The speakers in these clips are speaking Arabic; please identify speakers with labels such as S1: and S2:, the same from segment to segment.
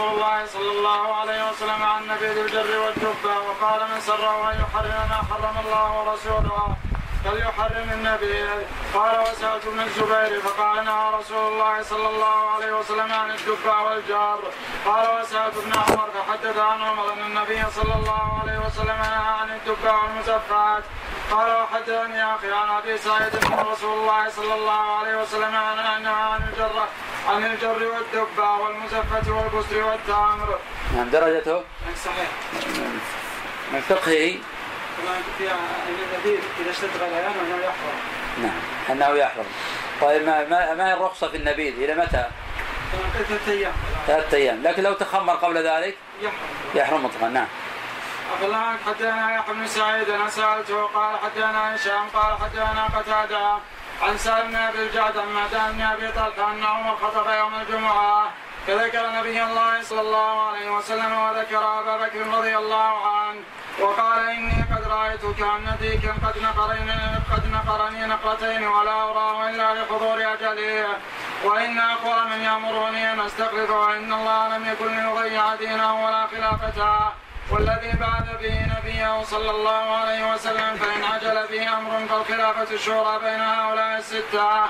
S1: رسول الله صلى الله عليه وسلم عن نبيذ الجر والدبة وقال من سره أن يحرم ما حرم الله ورسوله فليحرم النبي. قال وسألت بن الزبير فقال نهى رسول الله صلى الله عليه وسلم عن الدباء والجار. قال وسألت ابن عمر فحدث عن عمر أن النبي صلى الله عليه وسلم نهى عن الدباء والمزفات. قال وحدثني يا أخي عن أبي سعيد ان رسول الله صلى الله عليه وسلم نهى عن الجر عن الجر والدباء والمزفة والبسر والتمر.
S2: نعم درجته
S1: صحيح.
S2: من فقهه
S1: إذا اشتد غليان أنه يحرم.
S2: نعم أنه يحرم. طيب ما ما, ما هي الرخصة في النبيذ إلى متى؟
S1: ثلاثة أيام.
S2: ثلاثة أيام، لكن لو تخمر قبل ذلك
S1: يحرم.
S2: يحرم مطلقا نعم.
S1: الله عنك حدثنا يحيى بن سعيد أنا سألته قال حدثنا هشام قال حدثنا قتادة. عن سالم بن أبي الجعد عن معدان بن أبي طلحة أن عمر خطب يوم الجمعة فذكر نبي الله صلى الله عليه وسلم وذكر أبا بكر رضي الله عنه وقال إني قد رايت كان ديكا قد نقرني قد نقرني نقرتين ولا اراه إلا لحضور اجله وإن أقوى من يأمرني أن استخلفه وإن الله لم يكن ليضيع دينه ولا خلافته. والذي بعث به نبيه صلى الله عليه وسلم فإن عجل به أمر فالخلافة الشورى بين هؤلاء الستة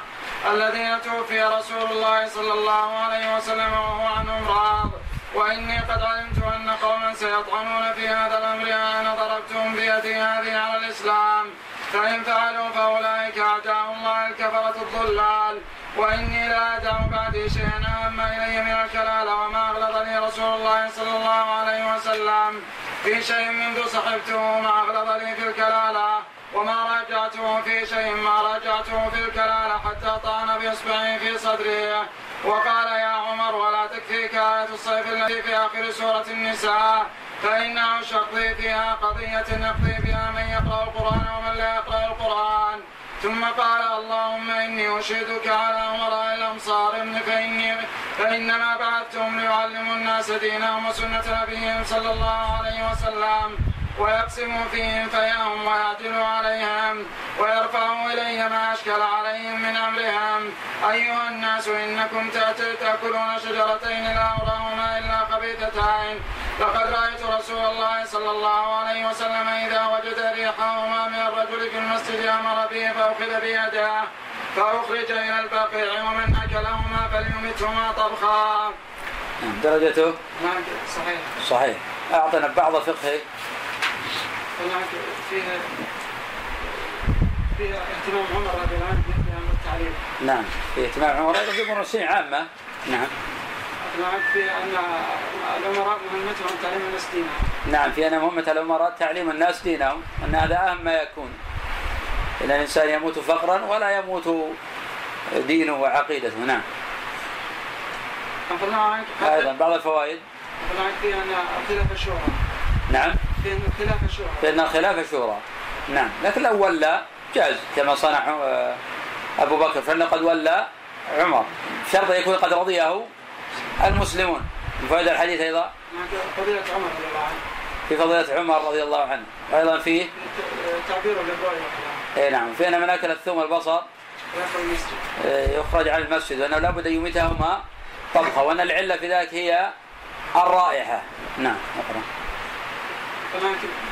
S1: الذين توفي رسول الله صلى الله عليه وسلم وهو عنهم راض وإني قد علمت أن قوما سيطعنون في هذا الأمر أنا ضربتهم بيدي هذه على الإسلام. فإن فعلوا فأولئك أعداء الله الكفرة الضلال. وإني لا أدع بعدي شيئا أهم إلي من الكلالة وما أغلظني رسول الله صلى الله عليه وسلم. في شيء منذ صحبته ما أغلظ لي في الكلالة وما راجعته في شيء ما راجعته في الكلالة حتى طعن بإصبعه في صدره. وقال يا عمر ولا تكفيك آية الصيف التي في آخر سورة النساء. فإنه شقضي فيها قضية يقضي بها من يقرأ القرآن ومن لا يقرأ القرآن. ثم قال اللهم إني أشهدك على امراء الأمصار فاني فإنما بعثتهم ليعلموا الناس دينهم وسنة نبيهم صلى الله عليه وسلم. ويقسم فيهم فيهم ويعدل عليهم ويرفع إلي ما أشكل عليهم من أمرهم أيها الناس إنكم تأكلون شجرتين لا أراهما إلا خبيثتين لقد رأيت رسول الله صلى الله عليه وسلم إذا وجد ريحهما من الرجل في المسجد أمر به فأخذ بيده فأخرج إلى البقيع ومن أكلهما فليمتهما طبخا.
S2: درجته؟
S1: نعم صحيح.
S2: صحيح. أعطنا بعض فقه
S1: هناك فيها فيها اهتمام عمر رضي الله عنه بأمر التعليم.
S2: نعم في اهتمام عمر أيضا في امور عامة نعم.
S1: هناك في أن الأمراء مهمتهم تعليم الناس دينهم.
S2: نعم في أن مهمة الأمراء تعليم الناس دينهم أن هذا أهم ما يكون. أن الإنسان يموت فقرا ولا يموت دينه وعقيدته نعم. أيضا بعض الفوائد.
S1: في أن خلاف الشورى.
S2: نعم.
S1: في ان خلاف الشورى.
S2: نعم. لكن لو ولى جاز. كما صنع آه، أبو بكر. فانه قد ولى عمر. شرط يكون قد رضيه المسلمون. فوائد الحديث أيضا
S1: فضيلة عمر رضي الله عنه.
S2: في فضيلة عمر رضي الله عنه. وأيضا فيه
S1: تعبير للرؤية
S2: اي نعم. في ان من أكل الثوم البصر يخرج عن المسجد وأنه لابد أن يميتهما طبخة وأن العلة في ذلك هي الرائحة. نعم.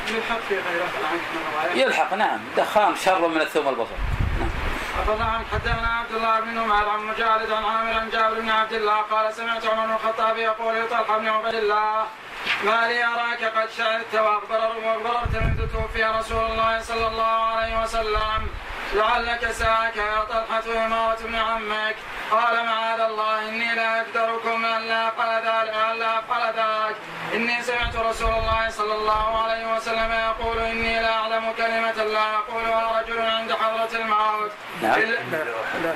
S1: يلحق في غيره
S2: يلحق. نعم. دخان شر من الثوم البصر. نعم.
S1: عن حدثنا عبد الله بن نمير عن مجالد عن عامر عن جابر بن عبد الله قال سمعت عمر بن الخطاب يقول لطلحه بن عبد الله ما لي أراك قد شهدت وأخبرت منذ توفي رسول الله صلى الله عليه وسلم. لعلك ساك يا طلحة إمارة ابن عمك. قال معاذ الله إني لا أقدركم أن لا أفعل ذلك إني سمعت رسول الله صلى الله عليه وسلم يقول إني لا أعلم كلمة لا يقولها رجل عند حضرة الموت.
S2: نعم. لا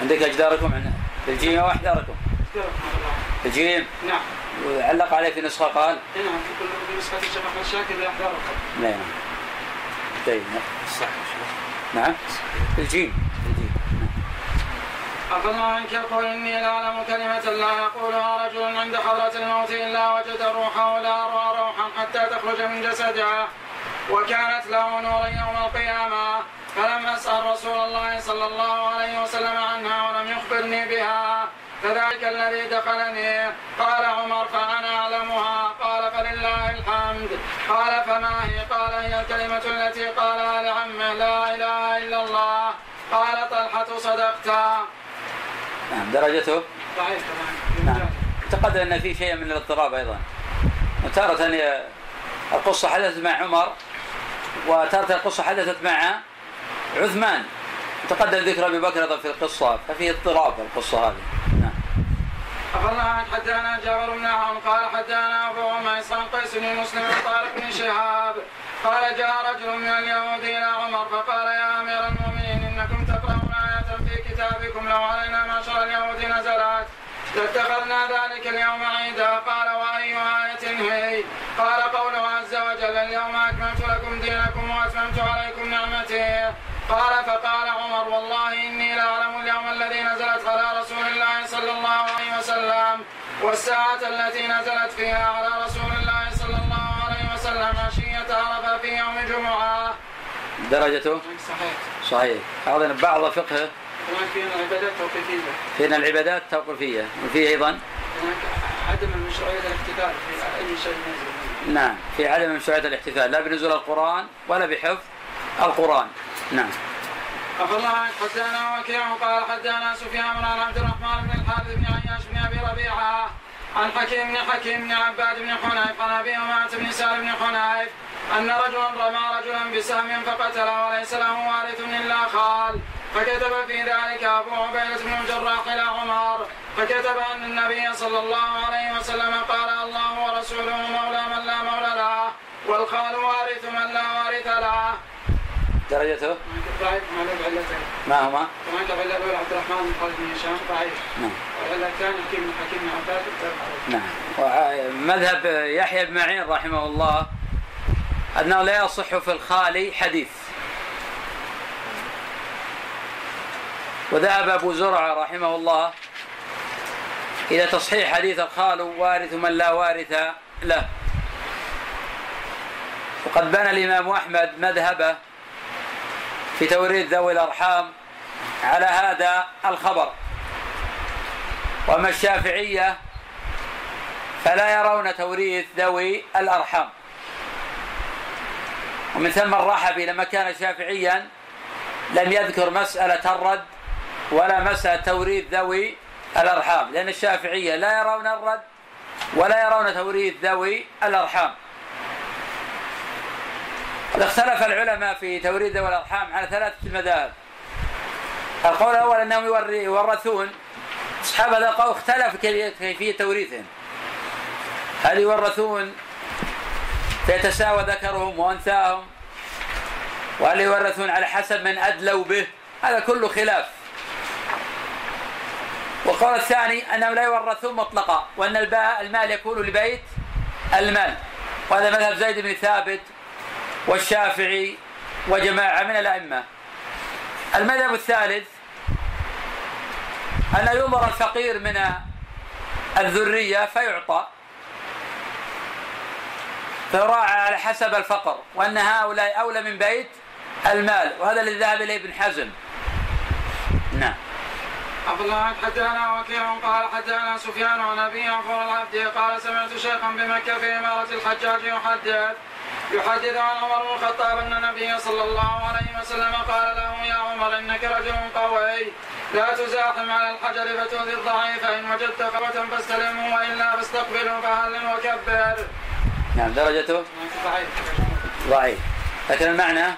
S2: عندك أجداركم الجيم أو أحداركم الجيم.
S1: نعم.
S2: علق عليه في نسخة قال.
S1: نعم في كل نسخة الشيخ أحمد شاكر أحداركم
S2: نعم. جيد صح نعم. الجيم.
S1: أفلا عنك يقول إني لا أعلم كلمة لا يقولها رجل عند حضرة الموت إلا وجد روحه لا أروى روحا حتى تخرج من جسده. وكانت له نورا يوم القيامة. فلم أسأل رسول الله صلى الله عليه وسلم عنها ولم يخبرني بها. فذلك الذي دخلني. قال عمر فأنا أعلمها. قال فلله الحمد. قال فما هي؟ قال هي الكلمة التي قالها لعمه لا إله إلا الله. قال طلحة صدقت.
S2: نعم درجته؟
S1: ضعيف
S2: نعم. أعتقد أن في شيء من الاضطراب أيضا. وتارة القصة حدثت مع عمر وتارة القصة حدثت مع عثمان. تقدم ذكر أبي بكر في القصة ففي اضطراب القصة هذه. نعم.
S1: أخبرنا عن حدانا جابر بن عون قال حدانا أبو عميس عن قيس بن مسلم طارق بن شهاب قال جاء رجل من اليهود إلى عمر فقال يا أمير المؤمنين كتابكم لو علينا معشر اليهود نزلت. لاتخذنا ذلك اليوم عيدا. قال وأي آية هي؟ قال قوله عز وجل اليوم أكملت لكم دينكم وأتممت عليكم نعمتي. قال فقال عمر والله إني لأعلم اليوم الذي نزلت على رسول الله صلى الله عليه وسلم والساعة التي نزلت فيها على رسول الله صلى الله عليه وسلم عشية عرفة في يوم الجمعة
S2: درجته؟
S1: صحيح.
S2: صحيح. هذا بعض فقهه
S1: هناك فينا
S2: فينا العبادات التوقيفية. وفيه أيضا؟
S1: هناك عدم المشروعية الاحتفال في أي شيء نزل
S2: نعم. في عدم مشروعية الاحتفال. لا بنزول القرآن ولا بحفظ القرآن. نعم.
S1: أخبرنا عن حدانا وكيع قال حدانا سفيان عن عبد الرحمن بن الحارث بن عياش بن أبي ربيعة عن حكيم بن حكيم بن عباد بن حنيف عن أبي أمامة بن سالم بن حنيف أن رجلا رمى رجلا بسهم فقتله وليس له وارث إلا خال. فكتب في ذلك أبو عبيدة بن الجراح إلى عمر. فكتب أن النبي صلى الله عليه وسلم قال الله ورسوله مولى من لا مولى له والخال وارث من لا وارث له.
S2: درجته؟
S1: ضعيف ما له علتين
S2: ما؟ هما؟
S1: كان العله الاولى عبد الرحمن بن خالد بن هشام ضعيف
S2: نعم.
S1: والعله الثانية حكيم بن حكيم بن عباد
S2: نعم ومذهب يحيى بن معين رحمه الله أنه لا يصح في الخالي حديث. وذهب أبو زرعة رحمه الله إلى تصحيح حديث الخال وارث من لا وارث له. وقد بنى الإمام أحمد مذهبه في توريث ذوي الأرحام على هذا الخبر. وأما الشافعية فلا يرون توريث ذوي الأرحام. ومن ثم الرحبي لما كان شافعيا لم يذكر مسألة الرد ولا مسألة توريث ذوي الأرحام لأن الشافعية لا يرون الرد ولا يرون توريث ذوي الأرحام. اختلف العلماء في توريث ذوي الأرحام على ثلاثة مذاهب. القول الأول أنهم يورثون. أصحاب هذا القول اختلف كيفية توريثهم. هل يورثون؟ فيتساوى ذكرهم وأنثاهم. وهل يورثون على حسب من أدلوا به؟ هذا كله خلاف. والقول الثاني أنهم لا يورثون مطلقا وأن المال يكون لبيت المال. وهذا مذهب زيد بن ثابت والشافعي وجماعة من الأئمة. المذهب الثالث أن ينظر الفقير من الذرية فيعطى فيراعى على حسب الفقر وأن هؤلاء أولى من بيت المال وهذا الذي ذهب إليه ابن حزم. نعم.
S1: عبد الله حدثنا وكيع قال حدثنا سفيان عن ابي عفر العبدي قال سمعت شيخا بمكة في إمارة الحجاج يحدث. يحدث عن عمر بن الخطاب أن النبي صلى الله عليه وسلم قال له يا عمر إنك رجل قوي. لا تزاحم على الحجر فتؤذي الضعيف. إن وجدت قوة فاستلمه وإلا فاستقبله فهل وكبر.
S2: نعم درجته؟
S1: ضعيف
S2: ضعيف. لكن المعنى؟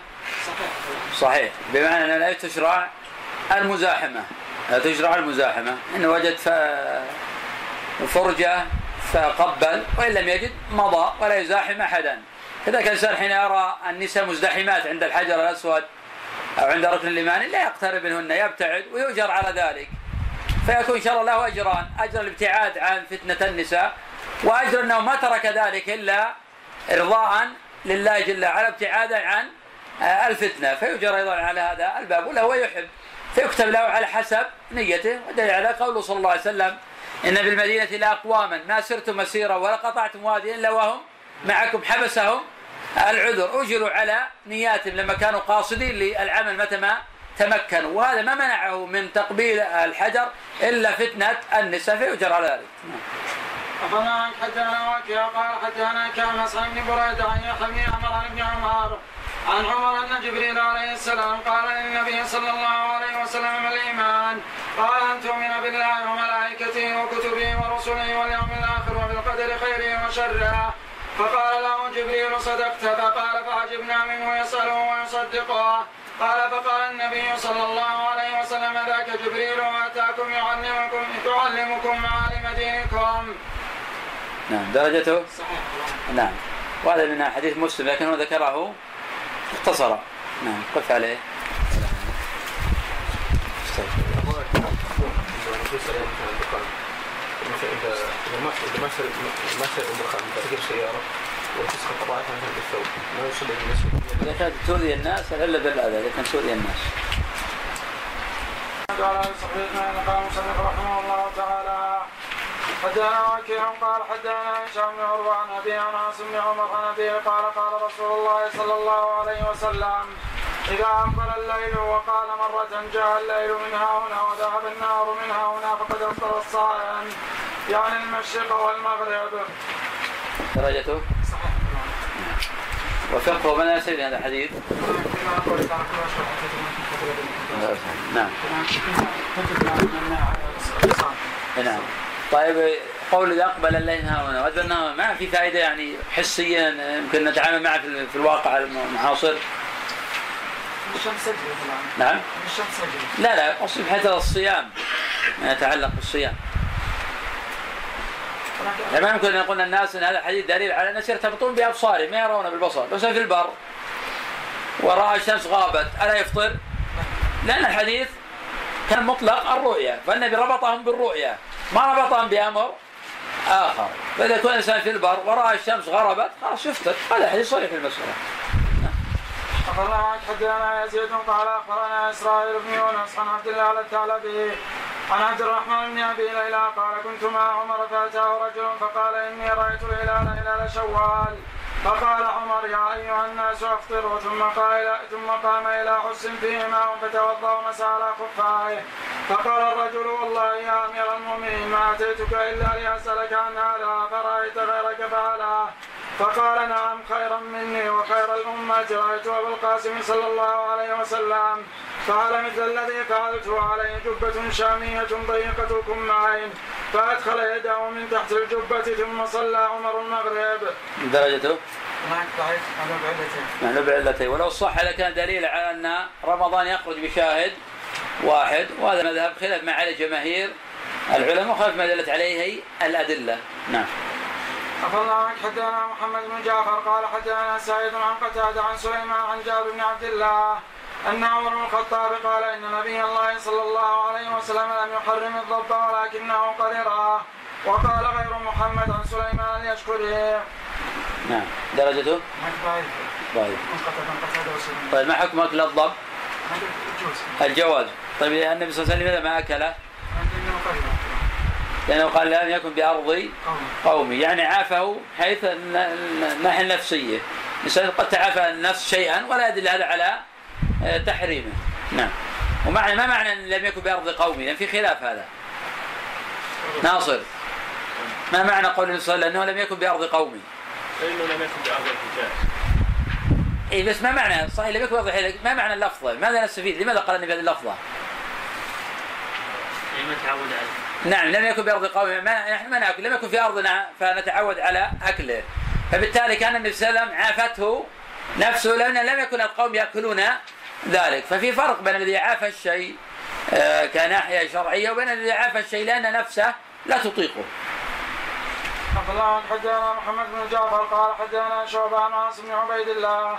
S1: صحيح.
S2: صحيح. بمعنى أنه لا تشرع المزاحمة. لا تشرع المزاحمة. إن وجد فرجة فقبل وإن لم يجد مضى ولا يزاحم أحدا. كذلك الإنسان حين يرى النساء مزدحمات عند الحجر الأسود أو عند ركن اليماني لا يقترب منهن يبتعد ويؤجر على ذلك. فيكون إن شاء الله له أجران أجر الابتعاد عن فتنة النساء وأجر أنه ما ترك ذلك إلا إرضاء لله جل وعلا ابتعادا عن الفتنة. فيؤجر أيضا على هذا الباب ولا هو يحب. فيكتب له على حسب نيته ودليل على قوله صلى الله عليه وسلم إن بالمدينة لأقواما ما سرتم مسيرا ولا قطعتم واديا إلا وهم معكم حبسهم العذر. أجروا على نياتهم لما كانوا قاصدين للعمل متى ما تمكنوا. وهذا ما منعه من تقبيل الحجر إلا فتنة النساء فيؤجر على ذلك.
S1: أخبرنا حدثنا وكيع قال حدثنا كان عن بن بريدة عن يحيى عمر بن عمر عن عمر ان جبريل عليه السلام قال للنبي صلى الله عليه وسلم ما الإيمان؟ قال أن تؤمن بالله وملائكته وكتبه ورسله واليوم الآخر وبالقدر خيره وشره. فقال له جبريل صدقت فقال فعجبنا منه يسأله ويصدقه. قال فقال النبي صلى الله عليه وسلم ذاك جبريل وأتاكم يعلمكم يعلمكم معالم دينكم.
S2: نعم درجته؟ صحيح. نعم. وهذا من حديث مسلم لكنه ذكره اختصر. نعم قف عليه. اذا إذا ما إذا ما شرب ما شرب الدخان تركب سيارة وتسقط طبعا بالثوب ما يصلي بالنسبة إذا كانت تؤذي الناس إلا بالاذى إذا كانت تؤذي الناس.
S1: قال صحيح قال مصنف رحمه الله تعالى حدثنا وكيع قال حدثنا هشام بن عروه عن أبي انس بن عمر عن ابي قال قال رسول الله صلى الله عليه وسلم إذا أقبل الليل وقال مرة جاء الليل من ها هنا وذهب النهار من ها هنا فقد أفطر الصائم. يعني المشرق والمغرب.
S2: درجته؟ صحيح. وفقه من سيد هذا الحديث؟ نعم. نعم. طيب قول إذا أقبل الليل ها هنا وادبر ما في فائدة يعني حسيا يمكن نتعامل معه في الواقع المعاصر الشمس نعم الشمس لا لا اقصد حتى الصيام ما يتعلق بالصيام يعني ما يمكن ان يقول الناس إن هذا الحديث دليل على الناس يرتبطون بأبصارهم ما يرون بالبصر بس في البر. وراى الشمس غابت ألا يفطر؟ لأن الحديث كان مطلق الرؤيا فالنبي ربطهم بالرؤيا ما ربطهم بأمر آخر. فإذا كان الإنسان في البر وراى الشمس غربت خلاص يفطر. هذا حديث صريح في المسألة.
S1: أخبرنا حدثنا يزيد قال أخبرنا إسرائيل بن يونس عن عبد الله الثعلبي عن عبد الرحمن بن أبي ليلى قال كنت مع عمر فأتاه رجل فقال إني رأيت الهلال هلال شوال. فقال عمر يا أيها الناس أفطروا. ثم قال ثم قام إلى حس فيه ماء فتوضأ ومسى على خفائه. فقال الرجل والله يا أمير المؤمنين ما أتيتك إلا لأسألك عن هذا فرأيت غيرك فعلا. فقال نعم خيرا مني وخير الأمة رأيت أبا القاسم صلى الله عليه وسلم فعل مثل الذي فعلته عليه جبة شامية ضيقة كمعين فأدخل يده من تحت الجبة ثم صلى عمر المغرب.
S2: درجته؟
S1: بعلتين.
S2: معلوم بعلتين. ولو صح لكان دليل على أن رمضان يخرج بشاهد واحد وهذا مذهب خلاف ما عليه جماهير العلماء وخلاف ما دلت عليه الأدلة. نعم.
S1: أخبرنا عنك حدثنا محمد بن جعفر قال حدثنا سعيد عن قتادة عن سليمان عن جابر بن عبد الله أن عمر بن الخطاب قال إن نبي الله صلى الله عليه وسلم لم يحرم الضب ولكنه قرراه وقال غير محمد عن سليمان اليشكري
S2: نعم درجته؟ ضعيف ضعيف طيب ما حكم أكل الضب؟ الجواز طيب النبي صلى الله عليه وسلم ما أكله؟ لأنه قال لم يكن بأرض قومي. يعني عافه حيث الناحية النفسية. الإنسان قد تعافى النفس شيئا ولا يدل هذا على آه، تحريمه. نعم. ومعنى ما معنى أن لم يكن بأرض قومي؟ لأن في خلاف هذا. ناصر. ما معنى قول النبي صلى الله عليه وسلم أنه لم يكن بأرض قومي؟
S3: فإنه لم يكن بأرض الحجاز.
S2: اي بس ما معنى؟ صحيح لم يكن بأرض الحجاز. ما معنى اللفظة؟ ماذا نستفيد؟ لماذا قال النبي هذه اللفظة؟
S3: ما تعود عليه.
S2: نعم لم يكن بأرض قومه. ما نحن ما نأكل لم يكن في أرضنا فنتعود على أكله. فبالتالي كان النبي صلى الله عليه وسلم عافته نفسه لأن لم يكن القوم يأكلون ذلك. ففي فرق بين الذي عاف الشيء آه، كناحية شرعية وبين الذي عاف الشيء لأن نفسه لا تطيقه.
S1: الله حدثنا محمد بن جعفر قال حدثنا شعبة عن عاصم بن عبيد الله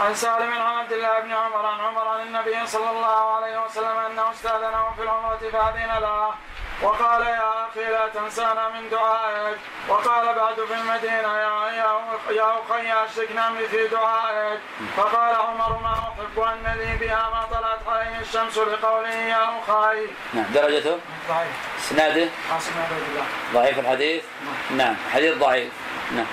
S1: عن سالم عن عبد الله بن عمر عن عمر عن النبي صلى الله عليه وسلم أنه استاذنه في العمرة فأذن له. وقال يا أخي لا تنسانا من دعائك. وقال بعد في المدينة يا يا أخي أشركنا في دعائك. فقال عمر ما أحب أن لي بها ما طلعت عليه الشمس لقوله يا أخي.
S2: نعم درجته؟
S1: ضعيف.
S2: إسناده؟ ضعيف الحديث؟ نعم, نعم. حديث ضعيف. نعم.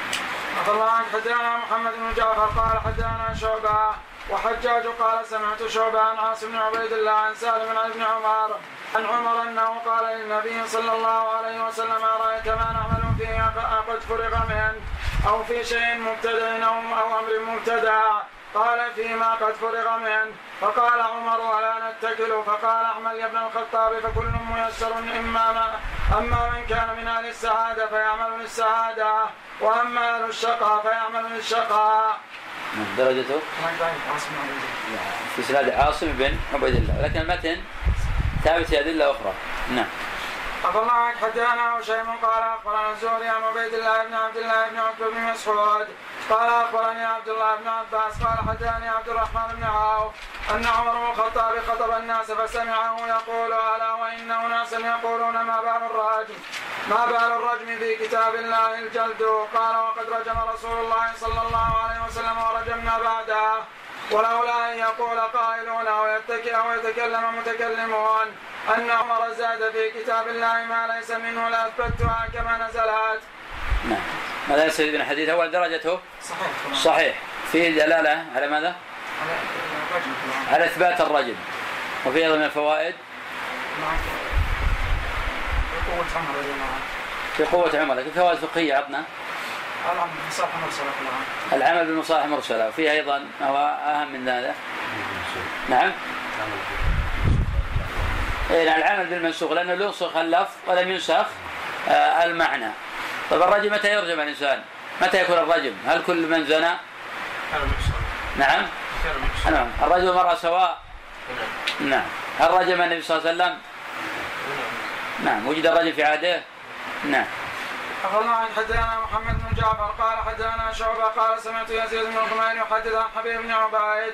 S1: الله عنك حدثنا محمد بن جعفر قال حدثنا شعبة. وحجاج قال سمعت شعبة عن عاصم بن عبيد الله عن سالم عن ابن عمر عن عمر أنه قال للنبي صلى الله عليه وسلم أرأيت ما نعمل فيه قد فرغ منه أو في شيء مبتدع أو أمر مبتدع قال فيما قد فرغ منه فقال عمر ولا نتكل؟ فقال اعمل يا ابن الخطاب فكل ميسر إما ما أما من كان من أهل السعادة فيعمل للسعادة وأما أهل الشقاء فيعمل للشقاء.
S2: درجته؟ في سناد عاصم بن عبيد الله. لكن المتن ثابت في أدلة أخرى. نعم.
S1: عفى الله عنك حدثنا هشيم قال أخبرنا الزهري عن عبيد الله بن عبد الله بن عتبه بن مسعود. قال أخبرني عبد الله بن عباس قال حدثني عبد الرحمن بن عوف أن عمر بن الخطاب خطب الناس فسمعه يقول ألا وإن اناسا يقولون ما بال الرجم؟ ما بال الرجم في كتاب الله الجلد؟ قال وقد رجم رسول الله صلى الله عليه وسلم ورجمنا بعده. ولولا أن يقول قائلون أو يتكئ أو يتكلم متكلمون أن عمر زاد في كتاب الله ما ليس منه لاثبتها كما نزلت.
S2: نعم. ماذا يستفيد من الحديث؟ أول درجته
S1: صحيح
S2: صحيح فيه دلالة على ماذا؟ على إثبات الرجل وفي أيضا من الفوائد
S1: قوة عمر رضي الله عنه.
S2: في قوة عمر لكن فوائد فقهية عطنا
S1: العمل بمصالح مرسلة كلها.
S2: بالمصالح أيضا ما هو أهم من ذلك نعم إيه نعم، العمل بالمنسوخ لأنه لا ينسخ اللفظ ولم ينسخ آه المعنى طيب الرجم متى يرجم الإنسان؟ متى يكون الرجم؟ هل كل من زنى؟ نعم نعم الرجل والمرأة سواء
S3: نعم
S2: نعم هل رجم النبي صلى الله عليه وسلم؟ نعم وجد الرجل في عهده؟ نعم
S1: أخبرنا عن حدثنا محمد بن جعفر قال حدثنا شعبة قال سمعت يزيد بن الغمير يحدث عن حبيب بن عبيد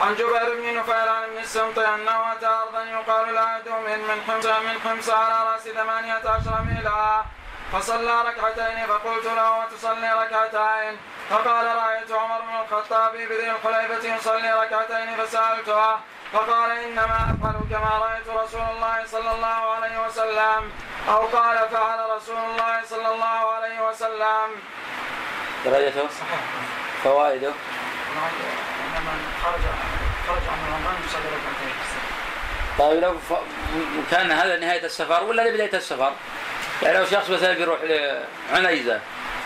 S1: عن جبير بن نفيران بن السمط أنه أتى أرضا يقال لها دوم من حمص من حمص على رأس ثمانية عشر ميلا. فصلى ركعتين فقلت له وتصلي ركعتين؟ فقال رأيت عمر بن الخطاب بذي الحليفة يصلي ركعتين فسألته فقال إنما أفعل كما رأيت رسول الله صلى الله عليه وسلم. أو قال فعل رسول الله صلى الله عليه وسلم.
S2: درجته؟
S1: صحيح.
S2: فوائده؟
S1: من خرج خرج عن رمضان يصلي ركعتين.
S2: طيب لو ف... كان هذا نهاية السفر ولا لبداية السفر؟ يعني لو شخص مثلا بيروح لعنيزة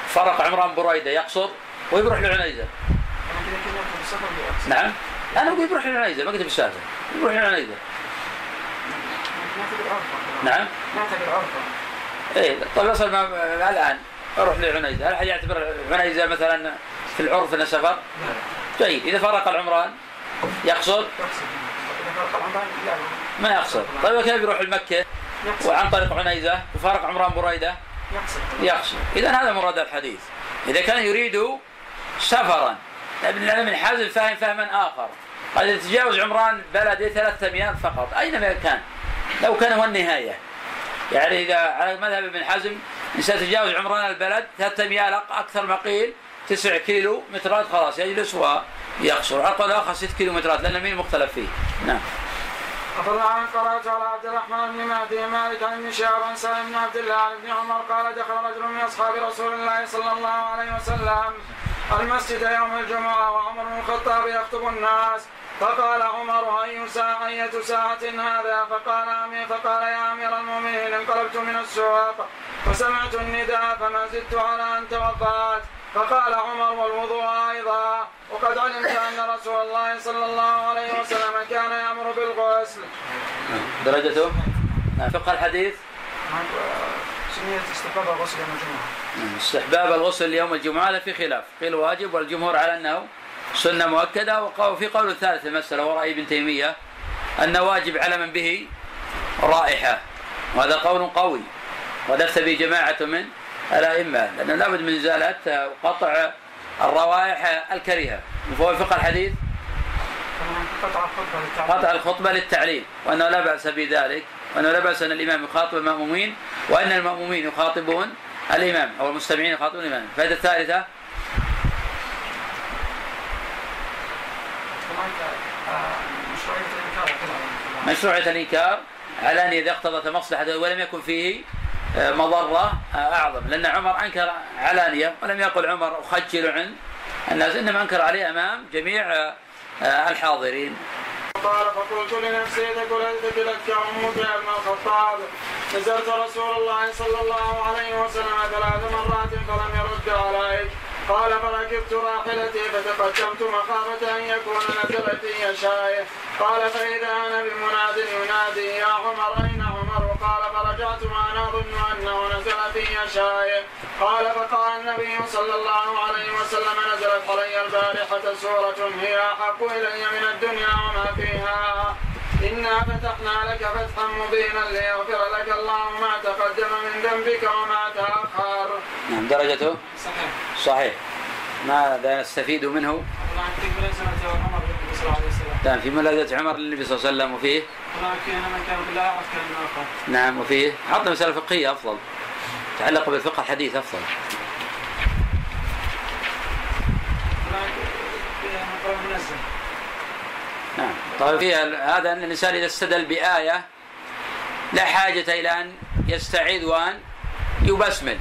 S2: فرق عمران بريدة يقصر ويروح لعنيزة. نعم. أنا أقول بيروح لعنيزة ما قلت بالسافر يروح لعنيزة نعم.
S1: نعتبر عرفه
S2: إيه طيب اصل ما الآن. أروح لعنيزة. هل حد يعتبر عنيزة مثلا في العرف انه سفر؟
S1: لا
S2: جيد. إذا فرق العمران
S1: يقصد؟
S2: ما يقصر طيب كيف يروح لمكة؟
S1: يقصد.
S2: وعن طريق عنيزة؟ وفارق عمران بريدة؟
S1: يقصد.
S2: اذا هذا مراد الحديث. إذا كان يريد سفرا ابن حازم فاهم فهما آخر. قد يتجاوز عمران بلده ثلاثة أميال فقط أينما كان؟ لو كان هو النهاية. يعني إذا على مذهب ابن حزم إنسان تجاوز عمران البلد ثلاثة أميال أق- أكثر ما قيل تسع كيلو مترات خلاص يجلس ويقصر على القول الآخر ست كيلو مترات لأن مين مختلف فيه؟ نعم.
S1: أخبرنا عن قرأت على عبد الرحمن بن مهدي مالك عن شهاب عن سالم بن عبد الله عن ابن عمر قال دخل رجل من أصحاب رسول الله صلى الله عليه وسلم المسجد يوم الجمعة وعمر بن الخطاب يخطب الناس. فقال عمر أي ساعة أية ساعة هذا؟ فقال أمير فقال يا أمير المؤمنين انقلبت من السوق فسمعت النداء فما زدت على أن توضأت. فقال عمر والوضوء أيضا. وقد علمت أن رسول الله صلى الله عليه وسلم كان يأمر بالغسل.
S2: درجته نعم. فقه الحديث؟
S1: استحباب الغسل يوم الجمعة.
S2: استحباب الغسل يوم الجمعة في خلاف. قيل واجب والجمهور على أنه سنة مؤكدة. وفي قول ثالث المسألة ورأي ابن تيمية أنه واجب على من به رائحة. وهذا قول قوي. ودفت به جماعة من الأئمة لأنه لابد من إزالة وقطع الروائح الكريهة. وهو فقه الحديث؟
S1: قطع الخطبة للتعليم
S2: قطع الخطبة للتعليم وأنه لا بأس بذلك وأنه لا بأس أن الإمام يخاطب المأمومين وأن المأمومين يخاطبون الإمام أو المستمعين يخاطبون الإمام. الفائدة الثالثة
S1: هناك آه، مشروعية الإنكار.
S2: أن إذا اقتضت مصلحة ولم يكن فيه آه، مضرة آه، أعظم. لأن عمر أنكر علانية ولم يقل عمر أخجل عن الناس إنما أنكر عليه أمام جميع آه، الحاضرين.
S1: قال فقلت لنفسي ثقلتك أمك يا ابن الخطاب نزلت رسول الله صلى الله عليه وسلم ثلاث مرات فلم يرد عليك. قال فركبت راحلتي فتقدمت مخافة أن يكون نزل في شاية قال فإذا أنا بمناد ينادي يا عمر أين عمر؟ قال فرجعت وأنا أظن أنه نزل في شاية قال فقال النبي صلى الله عليه وسلم نزلت علي البارحة سورة هي أحق إلي من الدنيا وما فيها. إنا فتحنا لك فتحا مبينا ليغفر لك الله ما تقدم من ذنبك وما تأخر.
S2: نعم درجته؟
S1: صحيح.
S2: صحيح. ماذا نستفيد منه؟ نعم في ملازمة عمر للنبي صلى الله عليه وسلم وفيه؟
S1: ولكن من كان.
S2: نعم وفيه؟ حط مسألة فقهية أفضل. تعلق بالفقه الحديث أفضل. نعم. طيب فيها هذا أن الإنسان إذا استدل بآية لا حاجة إلى أن يستعيذ وأن يبسمل.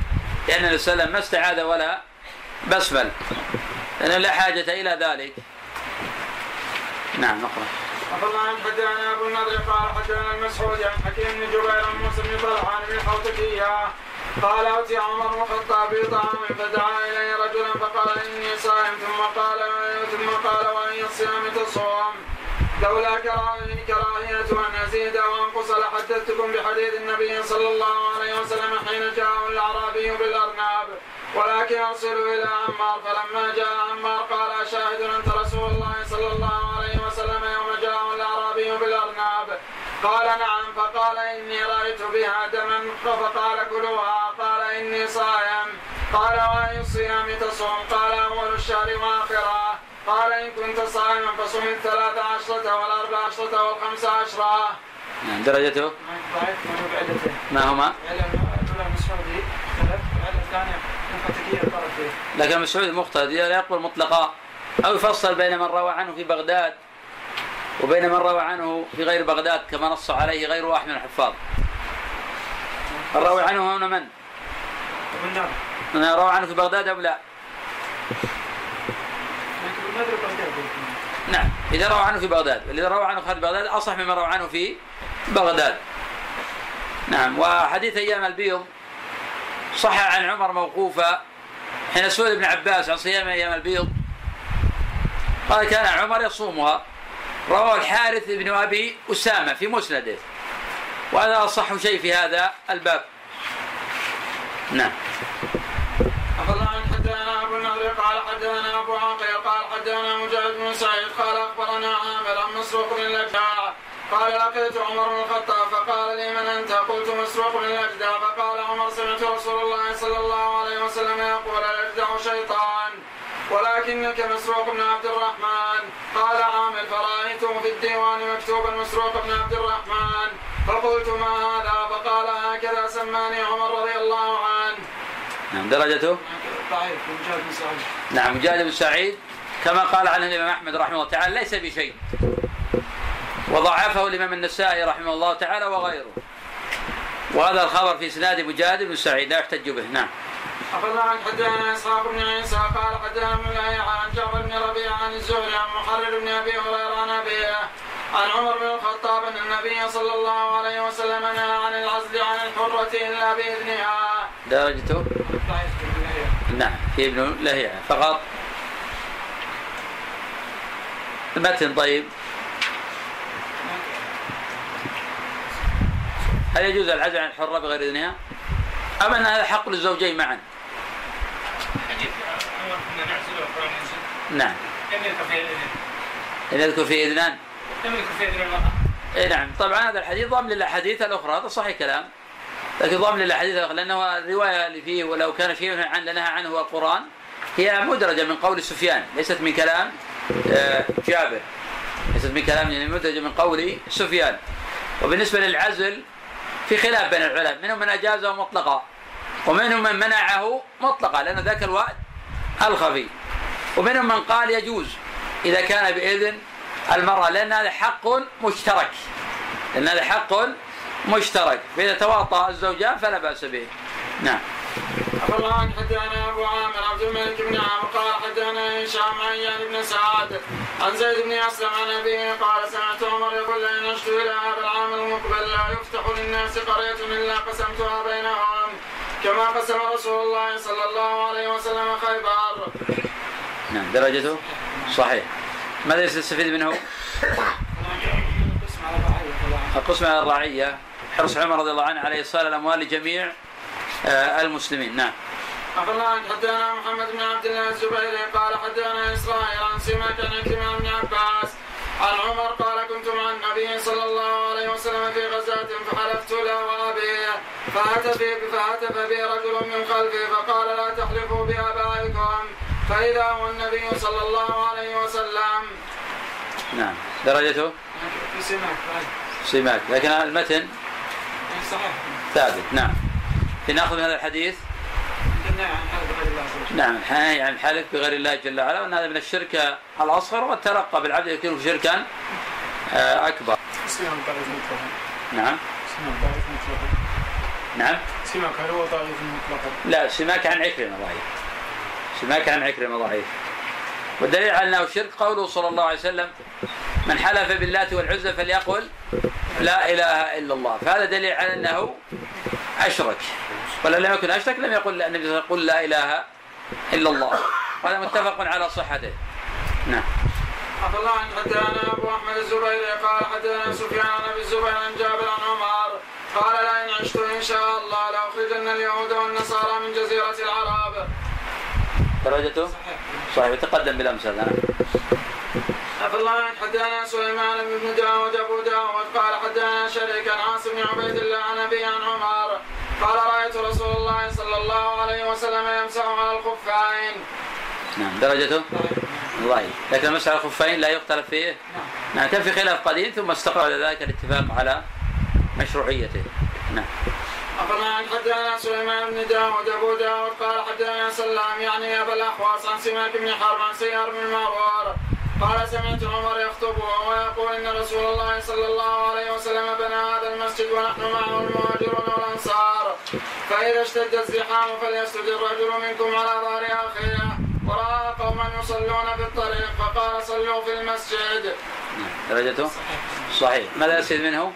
S2: لأن النبي صلى الله عليه وسلم ما استعاذ ولا بسمل لأن لا حاجة إلى ذلك. نعم نقرأ.
S1: أخبرنا عن حدثنا أبو النضر قال حدثنا المسعود عن حكيم بن جبير عن موسى بن طلحة عن ابن حوتكية قال أتي عمر بن الخطاب بطعام فدعا إلي رجلا فقال إني صائم. ثم قال ثم قال وأي الصيام تصوم. لولا كراهية أن أزيد وأنقص لحدثتكم بحديث النبي صلى الله عليه وسلم حين جاءه الأعرابي بالأرناب. ولكن أرسلوا إلى عمار فلما جاء عمار قال أشاهد أنت رسول الله صلى الله عليه وسلم يوم جاءه الأعرابي بالأرناب. قال نعم. فقال إني رأيت بها دما. فقال كلوها. قال إني صائم. قال وأي الصيام تصوم. قال أول الشهر وآخره قال إن كنت صائما فصم الثلاث عشرة والأربع عشرة والخمس عشرة.
S2: نعم درجته؟ ما هما؟ لكن مسعود مقتدي لا يقبل مطلقا. أو يفصل بين من روى عنه في بغداد وبين من روى عنه في غير بغداد كما نص عليه غير واحد من الحفاظ. الروي عنه هنا من؟ من روى عنه في بغداد أو لا؟ نعم. إذا روى عنه في بغداد. والذي روى عنه خارج بغداد أصح مما روى عنه في بغداد. نعم. وحديث أيام البيض صح عن عمر موقوفا حين سئل ابن عباس عن صيام أيام البيض. قال كان عمر يصومها. رواه الحارث بن أبي أسامة في مسنده. وهذا أصح شيء في هذا الباب. نعم.
S1: أخبرنا عن حدثنا أبو النضر قال حدثنا أبو عقيل قال سعيد قال أخبرنا عامر عن مسروق بن الأجدع. قال لقيت عمر بن الخطاب فقال لي من أنت؟ قلت مسروق بن الأجدع. فقال عمر سمعت رسول الله صلى الله عليه وسلم يقول الأجدع شيطان ولكنك مسروق بن عبد الرحمن. قال عامر فرأيته في الديوان مكتوبا مسروق بن عبد الرحمن. فقلت ما هذا؟ فقال هكذا سماني عمر رضي الله عنه.
S2: نعم درجته؟
S1: ضعيف مجاهد بن سعيد.
S2: نعم مجاهد بن سعيد. كما قال عنه الإمام أحمد رحمه الله تعالى ليس بشيء. وضعفه الإمام النسائي رحمه الله تعالى وغيره. وهذا الخبر في إسناد مجاهد بن سعيد لا يحتج به. نعم.
S1: أخذنا عن حدثنا إسحاق بن عيسى قال حدثنا ابن عن جعفر بن ربيعة عن الزهري عن محرر بن أبي هريرة عن أبيه عن عمر بن الخطاب أن النبي صلى الله عليه وسلم نهى عن العزل عن الحرة إلا بإذنها.
S2: درجته؟ نعم في ابن لهيعة فقط. المتن طيب. هل يجوز العزل عن الحرة بغير إذنها؟ أم أن هذا حق للزوجين معا؟ نعم. لم يذكر في إذنان.
S3: لم يذكر في إذن المرأة
S2: اي نعم. طبعا هذا الحديث ضم للأحاديث الأخرى هذا صحيح كلام. لكن ضم للأحاديث الأخرى لأنه الروايه اللي فيه ولو كان شيء عن نهى عنه القرآن هي مدرجة من قول سفيان ليست من كلام جابر. ليست من يعني مدرجه من قول سفيان. وبالنسبة للعزل في خلاف بين العلماء. منهم من أجازه مطلقا ومنهم من منعه مطلقا لأن ذاك الوقت الخفي. ومنهم من قال يجوز إذا كان بإذن المرأة لأن هذا حق مشترك. لأن هذا حق مشترك. فإذا تواطأ الزوجان فلا بأس به. نعم.
S1: حدثنا أبو عامر عبد الملك بن عامر قال حدثنا هشام عن يعني بن سعد. عن زيد بن أسلم عن أبيه قال سمعت عمر يقول لئن عشت إلى هذا العام المقبل لا يفتح للناس قرية إلا قسمتها بينهم. كما قسم رسول الله صلى الله عليه وسلم خيبر.
S2: نعم درجته صحيح. ماذا يستفيد منه؟ القسم على الرعية. حرص عمر رضي الله عنه على إيصال الأموال لجميع المسلمين نعم.
S1: الله حدثنا محمد بن عبد الله الزبيري قال حدثنا إسرائيل عن سماك عن عكرمه بن عباس. عن عمر قال كنت مع النبي صلى الله عليه وسلم في غزاة فحلفت له وابيه فهتف فهتف بي رجل من خلفي فقال لا تحلفوا بآبائكم فإذا هو النبي صلى الله عليه وسلم.
S2: نعم. درجته؟
S1: سماك
S2: سماك. لكن المتن؟
S1: صحيح.
S2: ثابت نعم. في ناخذ من هذا الحديث نعم الحناية عن الحلف بغير الله جل وعلا وأن هذا من الشرك الأصغر والترقى بالعبد يكون شركا آه، أكبر. نعم. نعم.
S1: سماك هل هو ضعيف مطلقا؟
S2: لا سماك عن عكرمة ضعيف. سماك عن عكرمة ضعيف. والدليل على أنه شرك قوله صلى الله عليه وسلم من حلف باللات والعزى فليقل لا إله إلا الله. فهذا دليل على أنه أشرك. ولا لم يكن أشرك لم يقل النبي صلى الله عليه وسلم لا إله إلا الله. وهذا متفق على صحته. نعم.
S1: عبد الله حدثنا أبو أحمد الزبيري قال حدثنا سفيان عن ابي الزبير عن جابر عن عمر قال لئن عشت إن شاء الله لأخرجن اليهود والنصارى من جزيرة العرب.
S2: درجته؟ صحيح وتقدم بالأمس هذا.
S1: عبد الله حدثنا سليمان بن داود ابو داود قال حدثنا شريك عن عاصم بن عبيد الله عن أبي عن عمر. قال رأيت رسول الله صلى الله عليه وسلم يمسح على الخفين.
S2: نعم. درجته؟ ضعيف لكن المسح على الخفين لا يختلف فيه؟ نعم. كان في خلاف قديم ثم استقر على ذلك الاتفاق على مشروعيته. نعم.
S1: أخبرنا حدثنا سليمان بن داود أبو داود قال حدثنا سلام يعني أبا الأحواص عن سماك بن حرب عن سيار بن مروار قال سمعت عمر يخطب ويقول إن رسول الله صلى الله عليه وسلم بنى هذا المسجد ونحن معه المهاجرون والأنصار فإذا اشتد الزحام فليسجد الرجل منكم على ظهر أخيه ورأى قوما يصلون في الطريق فقال صلوا في المسجد.
S2: درجته؟ صحيح، ماذا يستفيد منه؟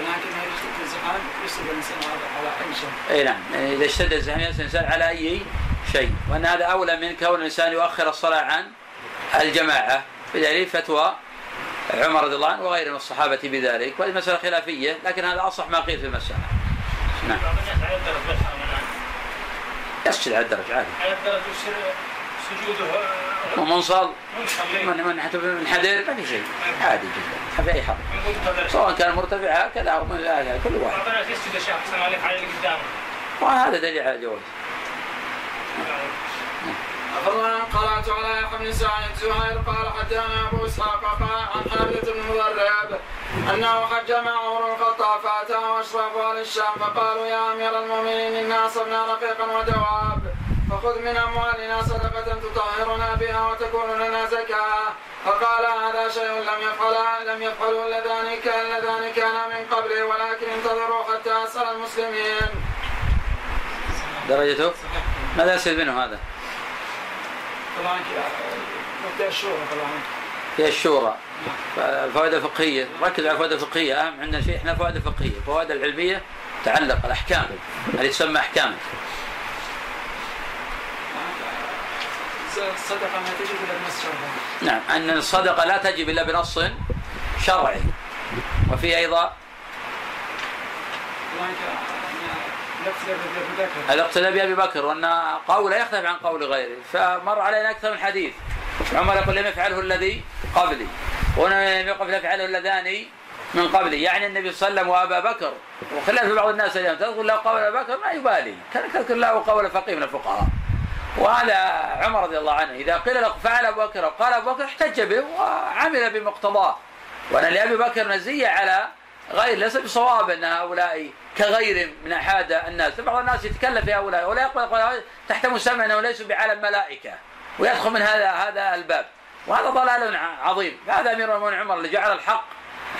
S1: لكن اذا اشتد الزحام يسجد الإنسان على أي شيء.
S2: إي نعم، يعني إذا اشتد الزحام يسجد الإنسان على أي شيء، وأن هذا أولى من كون الإنسان يؤخر الصلاة عن الجماعة. بدليل فتوى عمر رضي الله عنه وغيره من الصحابة بذلك. وهذه مسألة خلافية لكن هذا أصح ما قيل في المسألة. نعم. يسجد على الدرج عادي. على الدرج سجوده ومنصل من من من حدير ما في شيء. عادي جدا. في أي حرب سواء كان مرتفع هكذا أو من الآية كل واحد. وهذا دليل على الجواز
S1: الله قرات على يحيى بن سعيد زهير قال حدثنا أبو إسحاق قال عن حارث بن مضرب أنه حج مع عمر الخطاب فأتاه اشراف أهل الشام فقالوا يا أمير المؤمنين إنا اصبنا رقيقا ودواب. فخذ من أموالنا صدقة تطهرنا بها وتكون لنا زكاة. فقال هذا شيء لم يفعل لم يفعله اللذان كان اللذان كان من قبلي ولكن انتظروا حتى أسأل المسلمين.
S2: درجته؟ ماذا يصير منه هذا؟
S1: طبعا في الشورى طبعا؟
S2: في الشورى. الفوائد الفقهيه ركز على الفوائد الفقهية. أهم عندنا شيء إحنا فوائد الفقهيه الفوائد العلمية تعلق الأحكام. هذه تسمى أحكام.
S1: الصدقة ما تجب إلا بنص شرعي.
S2: نعم أن الصدقة لا تجب إلا بنص شرعي. وفي أيضا الاقتداء بابي بكر. وأن قوله يختلف عن قول غيره. فمر علينا أكثر من حديث. عمر يقول لم يفعله الذي قبلي. وهنا لم يقف يفعله اللذان من قبلي. يعني النبي صلى الله عليه وسلم وأبا بكر. وخلاف بعض الناس اليوم. تذكر له قول أبا بكر ما يبالي. كان تذكر له قول فقيه من الفقهاء. وهذا عمر رضي الله عنه إذا قيل له فعل أبو بكر وقال أبو بكر احتج به وعمل بمقتضاه وأن لأبي بكر مزيه على غير ليس بصواب أن هؤلاء كغير من أحد الناس، بعض الناس يتكلم في هؤلاء ولا يقول تحت مسمى انهم ليسوا بعالم ملائكة ويدخل من هذا هذا الباب وهذا ضلال عظيم، هذا أمير المؤمنين عمر اللي جعل الحق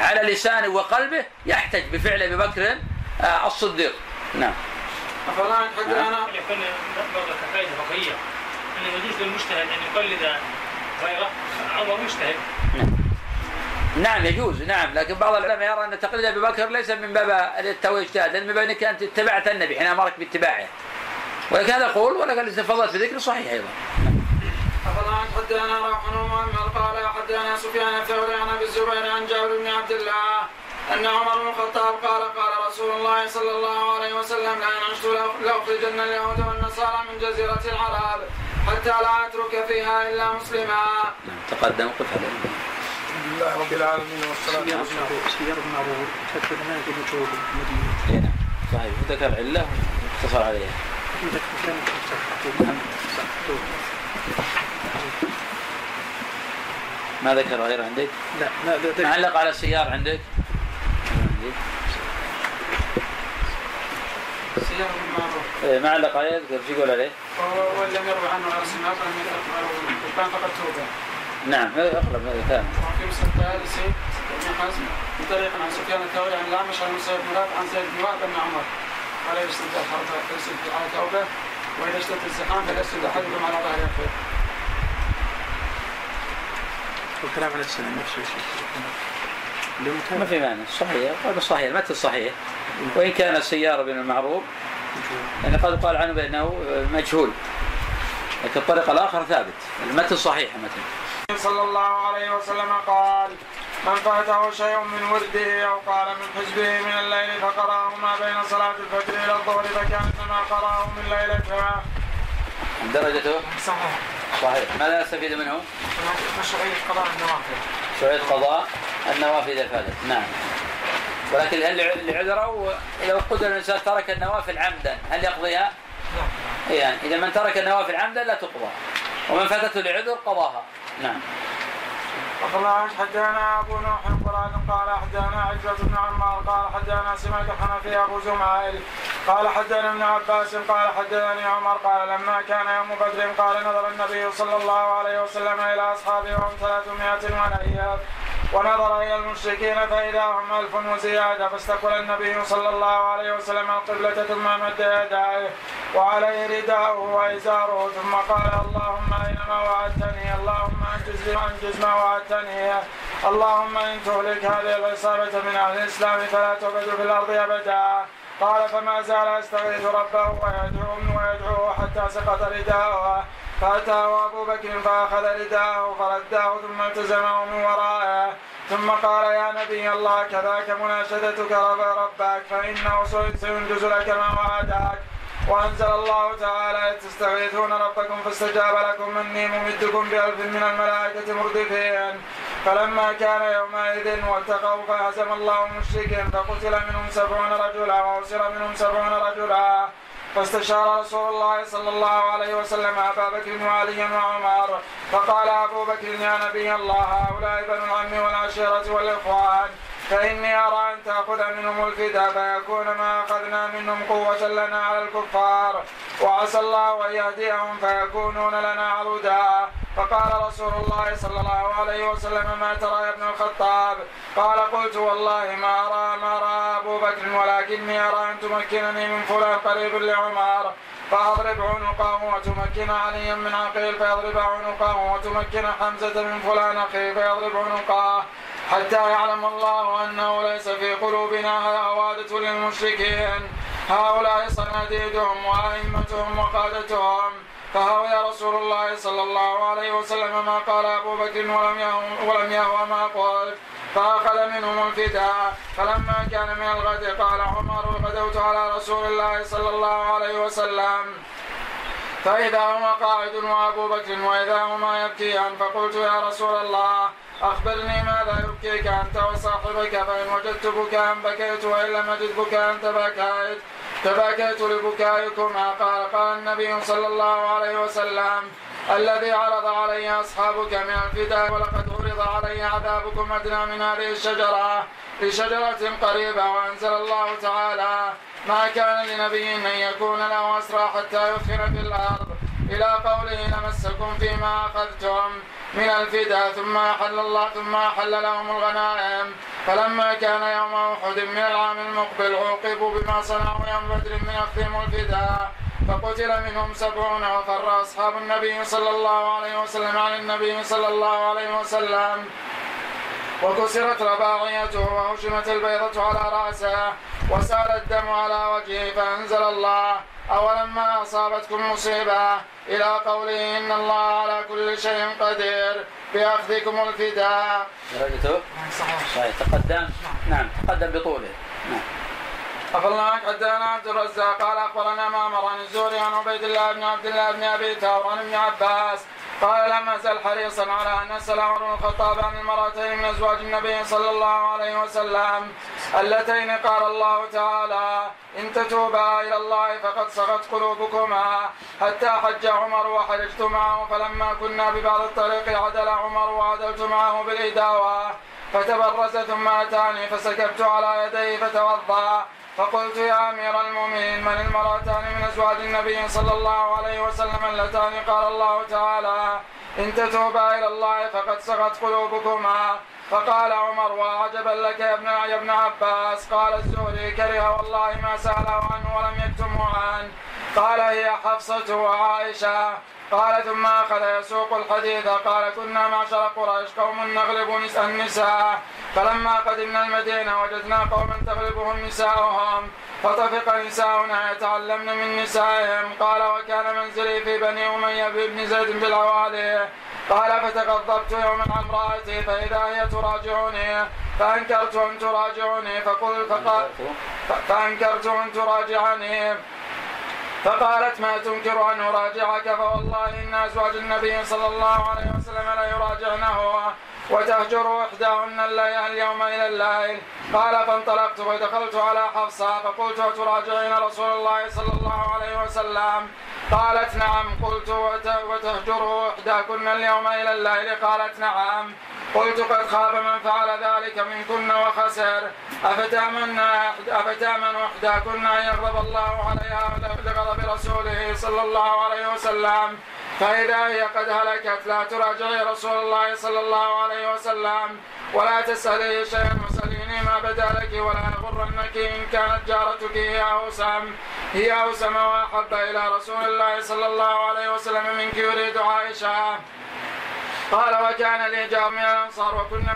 S2: على لسانه وقلبه يحتج بفعل أبي بكر آه، الصديق. نعم.
S1: أفلا حدثنا
S3: يكون برضه كفايده فقهيه انه يجوز للمجتهد أن يقلد غيره. عمر مجتهد.
S2: نعم يجوز. نعم لكن بعض العلماء يرى أن تقليد أبي بكر ليس من باب التوي اجتهاد لأن من باب انك أنت اتبعت النبي حين أمرك باتباعه. ولكن هذا قول ولكن الاستفاضات في ذكر صحيح أيضا.
S1: أفلا حدثنا روح محمد قال حدثنا سفيان الثوري عن أبي الزبير عن جابر بن عبد الله. أن عمر بن الخطاب قال قال رسول الله صلى الله عليه وسلم لئن عشت لأخرجن اليهود والنصارى من جزيرة العرب حتى لا أترك فيها إلا مسلما.
S2: نعم تقدم قف عليه
S1: الحمد لله رب العالمين والصلاة والسلام.
S4: سير المعروف حتى ما يكون مجهول المدينة.
S2: اي نعم. صحيح. ذكر علة واختصر عليها.
S4: مكان
S2: ما ذكر غير عندك؟
S4: لا لا ذا-
S2: معلق على السيار عندك؟
S1: بالمعروف
S2: إيه، معلق عليه اذكر شو يقول عليه؟
S1: وإن لم يروي عنه على سماك لم يذكر كان فقد توبة
S2: نعم هذا أقرب هذا كلام
S1: وفي مسلم الثالثي ابن حزم من طريق عن سفيان الثوري عن الأعمش عن مسيب بن رافع عن زيد بن وهب بن عمر قال يشتد الحرب فيسد على توبة وإذا اشتد الزحام فليسد أحدكم على ظهر أخيه
S4: والكلام على السنة نفس الشيء.
S2: ما في معنى صحيح. هذا صحيح. المتن صحيح. وإن كان السيارة بن المعروف يعني قد قال عنه بأنه مجهول. لكن الطريق الآخر ثابت. المتن صحيح المتن
S1: صلى الله عليه وسلم قال من فاته شيء من ورده أو قال من حزبه من الليل فقرأه ما بين صلاة الفجر إلى الظهر فكأنما قرأه من ليلتها.
S2: درجته؟
S1: صحيح.
S2: صحيح. ماذا نستفيد منه؟
S1: مشروعية قضاء النوافل.
S2: شرعية قضاء. النوافل فاتت نعم. ولكن هل لعذره؟ لو قدر الإنسان ترك النوافل عمدا هل يقضيها؟
S1: نعم.
S2: يعني إذا من ترك النوافل عمدا لا تقضى. ومن فاتته لعذر قضاها. نعم.
S1: أخبرنا حدثنا أبو نوح قراد قال حدثنا عجلة بن عمار قال حدثنا سماك الحنفي أبو زمائل قال حدثنا ابن عباس قال حدثني عمر قال لما كان يوم بدر قال نظر النبي صلى الله عليه وسلم إلى أصحابه وهم ثلاثمائة ونيات ونظر إلى المشركين فإذا هم ألف وزيادة فاستقبل النبي صلى الله عليه وسلم القبلة ثم مد يديه وعليه رداؤه وإزاره ثم قال اللهم أينما وعدتني؟ اللهم أنجز أنجز ما وعدتني. اللهم إن تهلك هذه العصابة من أهل الإسلام فلا تعبد في الأرض أبدا. قال فما زال يستغيث ربه ويدعو ويدعوه حتى سقط رداؤه. فأتاه أبو بكر فأخذ رداءه فرداه ثم التزمه من ورائه ثم قال يا نبي الله كذاك مناشدتك رب ربك فإنه سينجز لك ما وعدك. وأنزل الله تعالى تستغيثون ربكم فاستجاب لكم إني ممدكم بألف من الملائكة مردفين. فلما كان يومئذ والتقوا فهزم الله المشركين فقتل منهم سبعون رجلا وأسر منهم سبعون رجلا. فاستشار رسول الله صلى الله عليه وسلم أبا بكر وعليا وعمر فقال أبو بكر يا نبي الله هؤلاء بنو العم والعشيرة والإخوان. فإني أرى أن تأخذ منهم الفداء فيكون ما أخذنا منهم قوة لنا على الكفار. وعسى الله أن يهديهم فيكونون لنا عرودا فقال رسول الله صلى الله عليه وسلم ما ترى يا ابن الخطاب؟ قال قلت والله ما أرى ما راى أبو بكر ولكني أرى أن تمكنني من فلان قريب لعمر. فأضرب عنقه وتمكن عليا من عقيل فيضرب عنقه وتمكن حمزة من فلان اخيه فيضرب عنقه. حتى يعلم الله أنه ليس في قلوبنا هواده للمشركين. هؤلاء صناديدهم وأئمتهم وقادتهم. فهوى رسول الله صلى الله عليه وسلم ما قال أبو بكر ولم يهو ولم يهوى ما قلت فأخذ منهم الفداء فلما كان من الغد قال عمر غدوت على رسول الله صلى الله عليه وسلم. فإذا هما قاعد وأبو بكر وإذا هما يبكيان فقلت يا رسول الله أخبرني ماذا يبكيك أنت وصاحبك؟ فإن وجدت بكاء بكيت وإن لم أجد بكاء تبكيت تبكيت لبكائكما. قال قال النبي صلى الله عليه وسلم الذي عرض علي أصحابك من الفداء ولقد عرض علي عذابكم أدنى من هذه الشجرة لشجرة قريبة وأنزل الله تعالى ما كان لنبي أن يكون له أسرى حتى يثخن في الأرض. إلى قوله لمسكم فيما أخذتم من الفداء ثم أحل الله ثم أحل لهم الغنائم. فلما كان يوم أحد من العام المقبل عوقبوا بما صنعوا يوم بدر من أخذهم الفداء فقتل منهم سبعون وفر أصحاب النبي صلى الله عليه وسلم عن النبي صلى الله عليه وسلم. وكسرت رباعيته وهشمت البيضة على رأسه وسال الدم على وجهه فأنزل الله. أولما أصابتكم مصيبة؟ إلى قوله إن الله على كل شيء قدير. بأخذكم الفداء.
S2: درجته صحيح تقدم. نعم تقدم بطوله. نعم.
S1: عنك حدثنا عبد الرزاق قال أخبرنا معمر عن الزهري عن عبيد الله بن عبد الله بن أبي ثور عن ابن عباس قال لم ازل حريصا على أن اسال عمر بن الخطاب عن المرأتين من أزواج النبي صلى الله عليه وسلم اللتين قال الله تعالى إن تتوبا إلى الله فقد صغت قلوبكما حتى حج عمر وحججت معه فلما كنا ببعض الطريق عدل عمر وعدلت معه بالإداوة فتبرز ثم أتاني فسكبت على يديه فتوضأ فقلت يا أمير المؤمنين من المرأتان من أزواج النبي صلى الله عليه وسلم اللتان؟ قال الله تعالى إن تتوبا إلى الله فقد سغت قلوبكما. فقال عمر وعجبا لك يا ابن يا ابن عباس. قال الزهري كره والله ما سأله عنه ولم يكتمه عنه. قال هي حفصة وعائشة. قال ثم أخذ يسوق الحديث قال كنا معشر قريش قوم نغلب النساء. فلما قدمنا المدينة وجدنا قوما تغلبهم نساؤهم. فطفق نساؤنا يتعلمن من نسائهم. قال وكان منزلي في بني أمية بن زيد بالعوالي قال فتغضبت يوما عن امرأتي فإذا هي تراجعني فأنكرت أن تراجعني فقلت فقال فأنكرت أن تراجعني. فقالت ما تنكر أن أراجعك؟ فوالله إن أزواج النبي صلى الله عليه وسلم لا يراجعنه وتهجر إحداهن الليل اليوم إلى الليل. قال فانطلقت ودخلت على حفصة فقلت تراجعين رسول الله صلى الله عليه وسلم؟ قالت نعم. قلت وتهجره إحداكن اليوم إلى الليل؟ قالت نعم. قلت قد خاب من فعل ذلك منكن وخسر. أفتأمن أفتأمن إحداكن أن يغضب الله عليها لغضب رسوله صلى الله عليه وسلم؟ فإذا هي قد هلكت لا تراجعي رسول الله صلى الله عليه وسلم ولا تسألي شيئا وسليني ما بدا لك ولا يغرنك إن كانت جارتك هي أوسم. هي أوسم وأحب إلى رسول الله صلى الله عليه وسلم منك يريد عائشة. قال وكان لي جار من الأنصار وكنا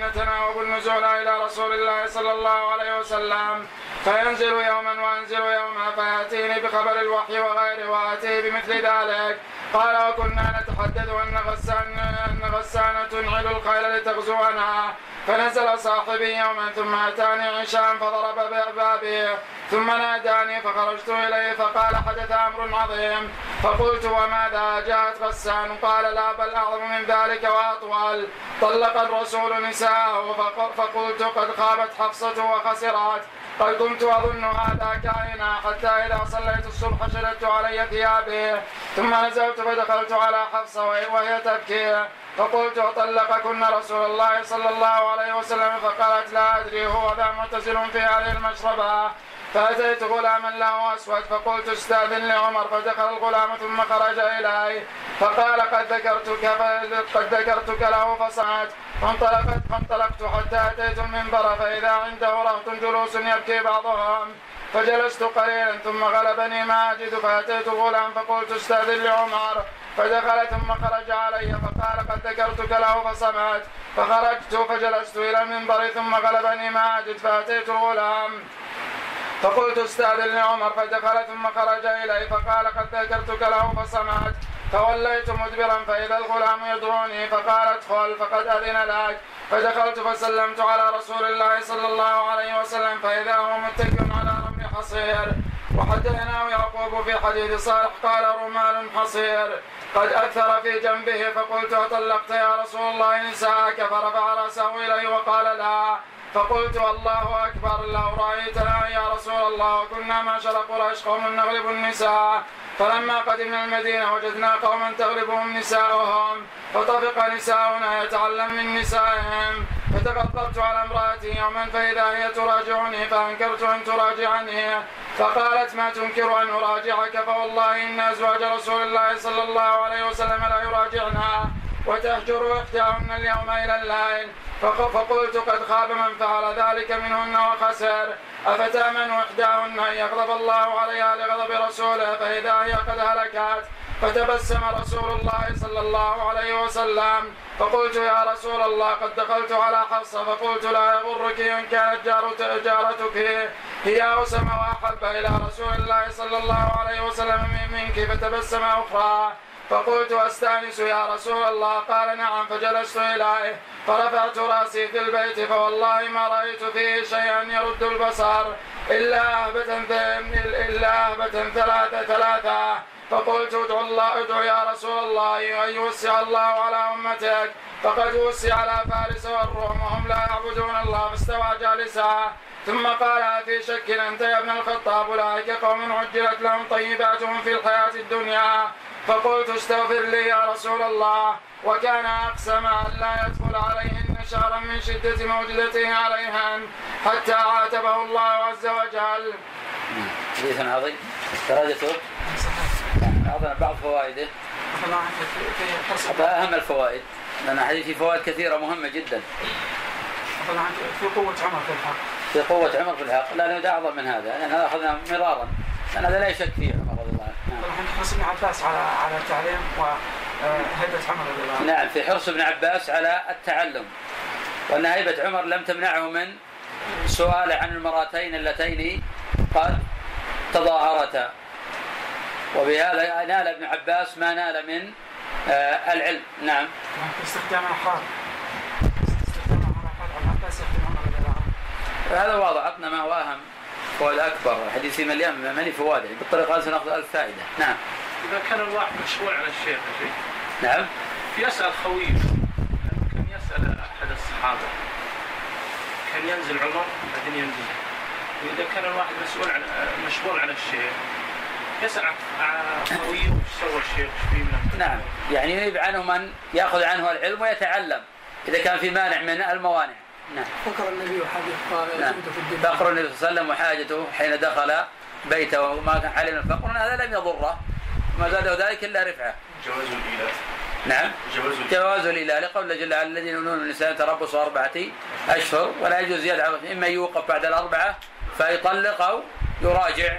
S1: نتناوب النزول إلى رسول الله صلى الله عليه وسلم. فينزل يوما وأنزل يوما فيأتيني بخبر الوحي وغيره واتيه بمثل ذلك. قال وكنا نتحدث أن غسان أن غسانة تنعل الخيل لتغزونا. فنزل صاحبي يوما ثم أتاني عشاء فضرب بابي ثم ناداني فخرجت إليه فقال حدث أمر عظيم. فقلت وماذا؟ جاءت غسان قال لا بل أعظم من ذلك وأطول. طلق الرسول نساءه فقلت قد خابت حفصة وخسرت. قد كنت اظن هذا كائنا حتى إذا صليت الصبح شددت علي ثيابي ثم نزلت فدخلت على حفصة وهي تبكي. فقلت طلقكن رسول الله صلى الله عليه وسلم فقالت لا أدري هو ذا معتزل في هذه المشربة. فأتيت غلاما له أسود فقلت استأذن لعمر فدخل الغلام ثم خرج إلي. فقال قد ذكرتك قد ذكرتك له فصعد. فانطلقت فانطلقت حتى أتيت المنبر فإذا عنده رهط جلوس يبكي بعضهم. فجلست قليلا ثم غلبني ما أجد فأتيت الغلام فقلت استأذن لعمر. فدخل ثم خرج علي فقال قد ذكرتك له فصمت فخرجت فجلست إلى المنبر ثم غلبني ما أجد فأتيت الغلام. فقلت استاذن لعمر فدخل ثم خرج إلي فقال قد ذكرتك له فصمت فوليت مدبرا فإذا الغلام يدعوني فقال ادخل فقد أذن لك. فدخلت فسلمت على رسول الله صلى الله عليه وسلم فإذا هو متكئ على رمل حصير. وحدثنا يعقوب في حديث صالح قال رمال حصير. قد اثر في جنبه فقلت أطلقت يا رسول الله نساءك فرفع رأسه إلي وقال لا. فقلت الله أكبر لو رأيتنا يا رسول الله وكنا معشر قريش قوم نغلب النساء. فلما قدمنا المدينة وجدنا قوما تغلبهم نساؤهم. فطفق نساؤنا يتعلم من نسائهم. فتغضبت على امرأتي يوما فإذا هي تراجعني فأنكرت أن تراجعني. فقالت ما تنكر أن أراجعك؟ فوالله إن أزواج رسول الله صلى الله عليه وسلم لا يراجعنها وتهجر إحداهن اليوم إلى الليل. فقلت قد خاب من فعل ذلك منهن وخسر. أفتأمن إحداهن أن يغضب الله عليها لغضب رسوله؟ فإذا هي قد هلكت فتبسم رسول الله صلى الله عليه وسلم. فقلت يا رسول الله قد دخلت على حفصة. فقلت لا يغرك إن كانت جارتك هي أوسم وأحب إلى رسول الله صلى الله عليه وسلم منك. فتبسم أخرى. فقلت أستأنس يا رسول الله. قال نعم فجلست إليه. فرفعت رأسي في البيت فوالله ما رأيت فيه شيئا يرد البصر. إلا أهبة إلا أهبة ثلاثة ثلاثة. فقلت ادعو الله ادعو يا رسول الله أن يوسع الله على أمتك. فقد وسع على فارس والروم وهم لا يعبدون الله فاستوى جالسا. ثم قال في شك أنت يا ابن الخطاب؟ أولئك قوم عجلت لهم طيباتهم في الحياة الدنيا. فقلت استغفر لي يا رسول الله. وكان أقسم أن لا يدخل عليهن شهرا من شدة موجدته عليهن حتى عاتبه الله عز وجل.
S2: حديث عظيم. درجته؟ اعطنا بعض فوائده. أهم الفوائد. لأن حديث في فوائد كثيرة مهمة جدا.
S4: في قوة عمر في الحق.
S2: في قوة عمر في الحق، لا لا أعظم من هذا، لأن هذا أخذنا مرارا، لأن هذا لا يشك فيه. عمر رضي الله
S4: نعم. حرص ابن عباس على على التعليم عمر رضي الله عنه.
S2: نعم في حرص ابن عباس على التعلم. وأن هيبة عمر لم تمنعه من سؤال عن المراتين اللتين قد تظاهرتا. وبهذا نال ابن عباس ما نال من آه العلم نعم
S4: في استخدام الاحرار استخدام الاحرار عن عباس عمر
S2: هذا واضح عطنا ما هو أهم هو الاكبر الحديث مليان ملي فوائد يعني بالطريقة هذه سنأخذ ألف فائدة. نعم.
S3: إذا كان الواحد مشغول على الشيخ يا شيخ
S2: نعم.
S3: يسأل خويه. كان يسأل أحد الصحابة. كان ينزل عمر؟ بعدين ينزل. وإذا كان الواحد مسؤول عن مشغول على الشيخ يسأل عن خويه وش سوى الشيخ؟ من
S2: نعم. يعني ينيب عنه من يأخذ عنه العلم ويتعلم. إذا كان في مانع من الموانع. نعم.
S4: فكر النبي وحديث
S2: نعم.
S4: في الدنيا
S2: فقر النبي صلى الله عليه وسلم وحاجته حين دخل بيته وما كان عليه من فقر هذا لم يضره. ما زاده ذلك إلا رفعه.
S5: جواز الإيلاء
S2: نعم.
S5: جواز
S2: الإله لقول جل وعلا الذين يؤمنون من النساء تربص أربعة أشهر ولا يجوز زيادة على إما يوقف بعد الأربعة فيطلق أو يراجع.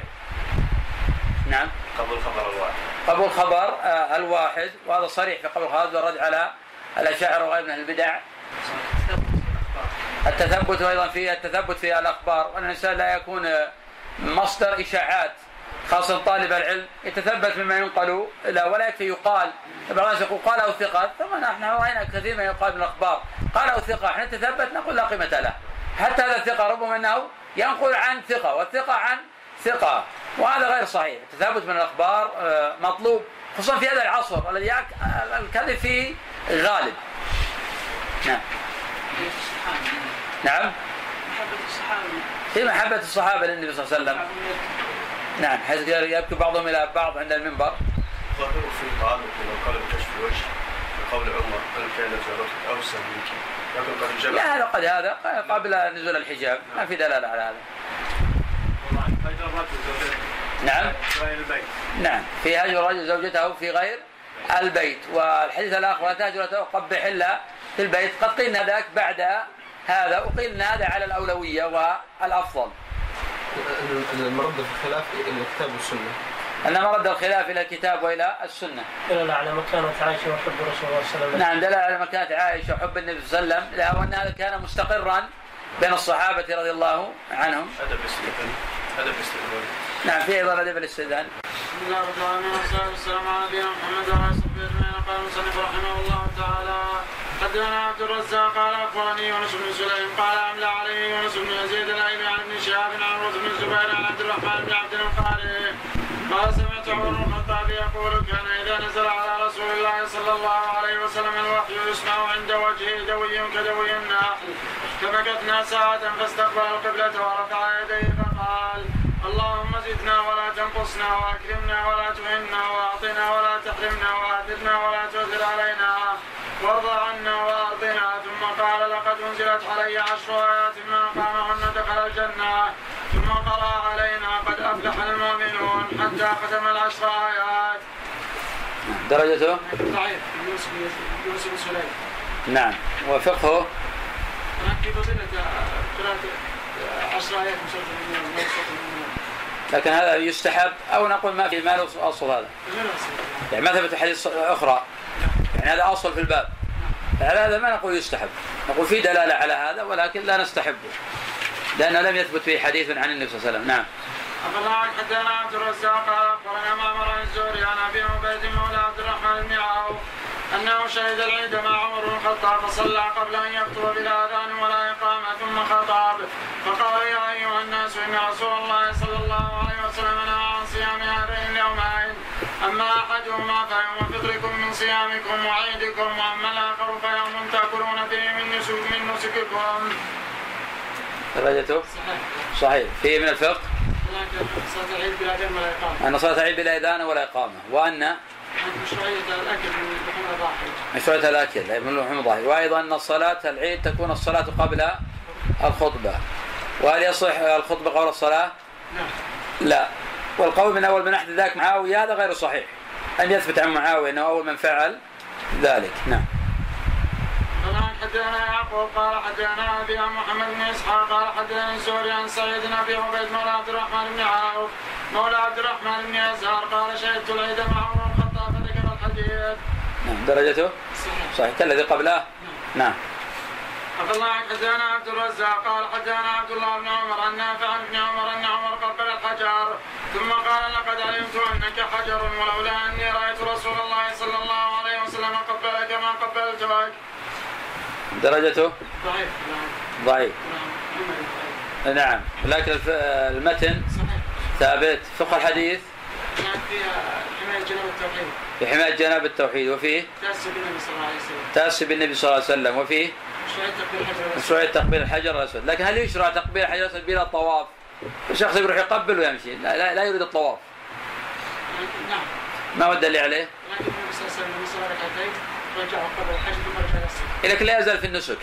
S2: نعم.
S5: قبل الخبر الواحد.
S2: قبول خبر آه، الواحد. وهذا صريح في قبول هذا والرد على الأشاعرة وغير من البدع. التثبت أيضا في التثبت في الأخبار وأن الإنسان لا يكون مصدر إشاعات خاصة طالب العلم يتثبت مما ينقل له ولا يكفي يقال. بعض الناس يقول قاله ثقة ثم نحن رأينا كثير من يقال من الأخبار. قاله ثقة إحنا نتثبت نقول لا قيمة له. حتى هذا الثقة ربما أنه ينقل عن ثقة والثقة عن ثقة وهذا غير صحيح. التثبت من الأخبار آه، مطلوب خصوصا في هذا العصر الذي الكذب فيه غالب. نعم. نعم. في محبة الصحابة للنبي صلى الله عليه وسلم. نعم حيث يبكي بعضهم إلى بعض عند المنبر.
S5: ظاهره في تعلق لو قال بكشف الوجه بقول عمر هل كان جارتك أوسع منك. لكن قد جمع.
S2: لا هذا قد هذا قبل نزول الحجاب. ما في دلالة على هذا. نعم. نعم في هجر الرجل زوجته في غير البيت. والحديث الآخر لا تهجر قبح إلا في البيت. قد قيلنا ذاك بعد هذا وقيل هذا على الأولوية والأفضل.
S6: المرد في الخلاف إلى الكتاب والسنة.
S2: أن مرد الخلاف إلى الكتاب وإلى السنة.
S7: دلالة على مكانة عائشة وحب رسول الله صلى الله عليه وسلم.
S2: نعم دل على مكانة عائشة وحب النبي صلى الله عليه وسلم. لا وأن هذا كان مستقرا بين الصحابة رضي الله عنهم.
S5: أدب استئذان أدب استئذان
S2: نعم في أيضا أدب الاستئذان
S1: بسم الله الرحمن الرحيم. والصلاة والسلام على نبينا محمد وعلى آله وصحبه أجمعين. قال المصنف رحمه الله تعالى حدثنا عبد الرزاق قال اخبرني يونس بن سليم قال املى عليه يونس بن يزيد الايلي عن ابن شهاب عن عروه بن الزبير عن عبد الرحمن بن عبد القاري قال سمعت عمر بن الخطاب يقول كان إذا نزل على رسول الله صلى الله عليه وسلم الوحي يسمع عند وجهه دوي كدوي النحل فمكثنا ساعة فاستقبل القبلة ورفع يديه فقال اللهم زدنا ولا تنقصنا وأكرمنا ولا تهنا وأعطنا ولا تحرمنا واثرنا ولا تؤثر علينا. وارض عنا وارضنا ثم قال لقد أنزلت علي عشر آيات من اقامهن دخل الجنة ثم قرأ علينا قد أفلح المؤمنون حتى ختم العشر آيات.
S2: درجته؟
S4: ضعيف يوسف يوسف بن سليم.
S2: نعم. وفقهه
S4: عشر
S2: لكن هذا يستحب أو نقول ما في ما له أصل هذا. يعني ما ثبت حديث أخرى. يعني هذا أصل في الباب. على هذا ما نقول يستحب. نقول في دلالة على هذا ولكن لا نستحبه لأنه لم يثبت فيه حديث عن النبي صلى الله عليه وسلم. نعم.
S1: أخبرنا حدثنا عبد الرزاق قال أخبرنا معمر عن الزهري عن أبي عبيد مولى عبد الرحمن بن عوف أنه شهد العيد مع عمر بن الخطاب فصلى قبل أن يخطب بلا أذان ولا إقامة ثم خطب. فقال يا أيها الناس إن رسول الله صلى الله عليه وسلم أما أحدهما فيوم فطركم من صيامكم وعيدكم وأما الآخر فيوم تأكلون فيه من نسك من نسككم.
S2: درجته
S4: صحيح.
S2: صحيح فيه من الفقه؟
S4: لكن صلاة العيد بلا دم ولا إقامة. عن مشروعية الأكل. من لحوم الأضاحي
S2: مشروعية الاكل من لحوم الضحيه وأيضا أن صلاة العيد تكون الصلاة قبل الخطبة. وهل يصح الخطبة قبل الصلاة؟
S4: نعم.
S2: لا. والقول من أول من أحدث ذاك معاوية هذا غير صحيح. أن يثبت عن معاوية أنه أول من فعل ذلك. نعم.
S1: حدثنا يعقوب قال حدثنا أبي عن محمد بن إسحاق قال حدثنا الزهري عن سعيد بن أبي عبيد مولى عبد الرحمن بن عوف مولى عبد الرحمن بن يزار قال شهدت العيد مع عمر بن الخطاب فذكر الحديث.
S2: نعم. درجته؟
S4: صحيح.
S2: صحيح. كالذي قبله؟ نعم.
S1: عبد الله حدثنا عبد الرزاق قال حدثنا عبد الله بن عمر عن نافع عن ابن عمر أن عمر قبل الحجر. ثم قال لقد علمت أنك حجر ولولا أني رأيت رسول الله صلى الله عليه وسلم قبلك ما قبلتك.
S2: درجته؟
S4: ضعيف نعم.
S2: ضعيف.
S4: نعم
S2: نعم. لكن المتن ثابت. فقه الحديث؟
S4: نعم
S2: في حماية جناب التوحيد. وفيه
S4: تأسس بالنبي صلى الله عليه وسلم.
S2: تأسي بالنبي صلى الله عليه وسلم. وفيه
S4: مشروعية تقبيل الحجر الأسود.
S2: لكن هل يشرع تقبيل الحجر الأسود بلا طواف؟ الشخص يروح يقبل ويمشي لا, لا, لا يريد الطواف.
S4: نعم.
S2: ما هو الدليل عليه؟
S4: لكن النبي صلى الله عليه وسلم رجعه قبل الحج ثم رجع
S2: لكن لا يزال في النسك.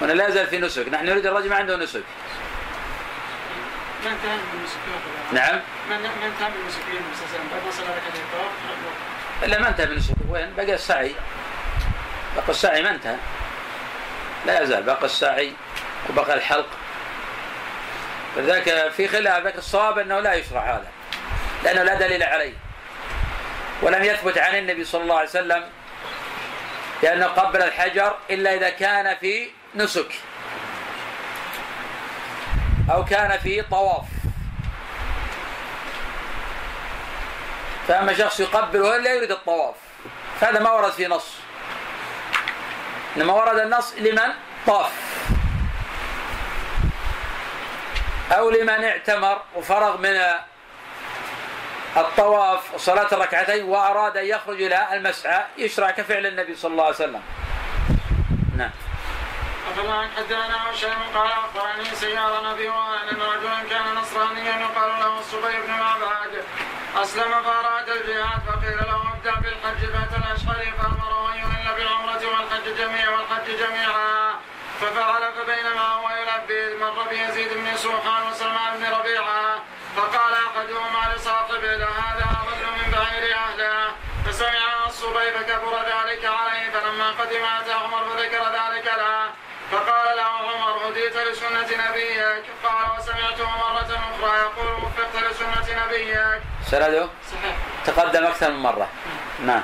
S2: هنا لا يزال في نسك نحن نريد الرجل ما عنده نسك.
S4: ما انتهى من المسكين
S2: نعم.
S4: ما انتهى من المسكين النبي صلى الله عليه وسلم بعد ما صلى ركعتين الطواف
S2: إلا ما انتهى من النسك. وين؟ بقى السعي. بقى السعي ما انتهى. لا يزال بقى السعي وبقى الحلق. فذاك في خلاف لكن الصواب أنه لا يشرع هذا لأنه لا دليل عليه. ولم يثبت عن النبي صلى الله عليه وسلم بانه قبل الحجر إلا إذا كان في نسك أو كان في طواف. فأما شخص يقبل وهو لا يريد الطواف فهذا ما ورد في نص. إنما ورد النص لمن طاف. أو لمن اعتمر وفرغ من الطواف وصلاة الركعتين وأراد أن يخرج إلى المسعى يشرع كفعل النبي صلى الله عليه وسلم. نعم.
S1: أفلا حدثنا هشام قال أخبرني سيارة أبي وائل أن رجلا كان نصرانيا يقال له الصبي بن معبد. أسلم فأراد الجهاد فقيل له ابدأ بالحج أن يهل بالعمرة والحج جميعا والحج جميعا ففعل فبينما هو يلبي مر بيزيد بن سوحان وسلمان بن ربيعة فقال أحدهما لصاحبه هذا أضل من بعير أهله. فسمع الصبي فكبر ذلك عليه فلما قدم أتى عمر فذكر ذلك له فقال له عمر هديت لسنة نبيك. قال وسمعته مرة أخرى يقول وفقت لسنة نبيك.
S2: سنده
S4: صحيح.
S2: تقدم أكثر من مرة. نعم.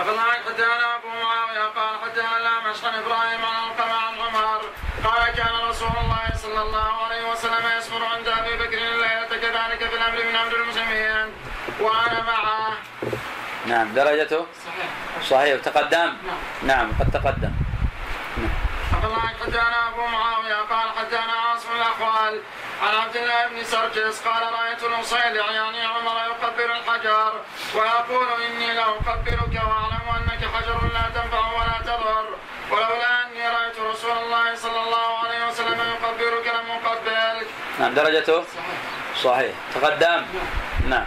S1: أفضل حدثنا أبو معاوية قال حدثنا الأعمش عن إبراهيم عن القمع عن عمر قال كان رسول الله صلى الله عليه وسلم يصبر عند أبي بكر الليلة كذلك في الأمر من أمر المسلمين. وأنا معه.
S2: نعم درجته؟
S4: صحيح.
S2: صحيح. تقدم؟
S4: نعم.
S2: نعم قد تقدم.
S1: أفضل حدثنا أبو معاوية قال حدثنا عاصم الأخوال عن عبد الله بن سرجس قال رأيت المصيلع يعني عمر يقبل الحجر ويقول إني لأقبلك وأعلم أنك حجر لا تنفع ولا تضر. ولولا أني رأيت رسول الله صلى الله عليه وسلم يقبلك لم أقبلك.
S2: نعم درجته؟
S4: صحيح.
S2: صحيح تقدم. نعم.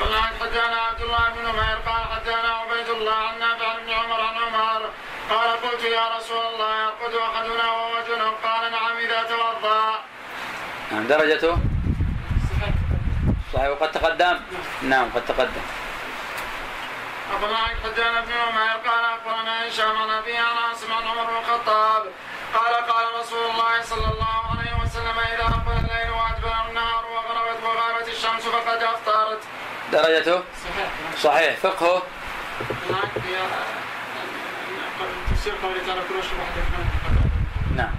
S1: فقال حدثنا عبد الله بن نمير قال حدثنا عبيد الله عن نافع ابن عمر عن عمر. قال قلت يا رسول الله يرقد أحدنا وهو جنب. قال نعم إذا توضأ.
S2: نعم درجته؟ صحيح وقد تقدم؟ نعم قد تقدم.
S1: أخبرنا حدثنا ابن عمر؟ قال أخبرنا هشام عن أبي عن عاصم عن عمر بن الخطاب. قال قال رسول الله صلى الله عليه وسلم إذا أقبل الليل وأدبر النهار وغربت وغابت الشمس فقد أفطرت.
S2: درجته؟
S1: صحيح.
S2: صحيح. فقهه؟ نعم.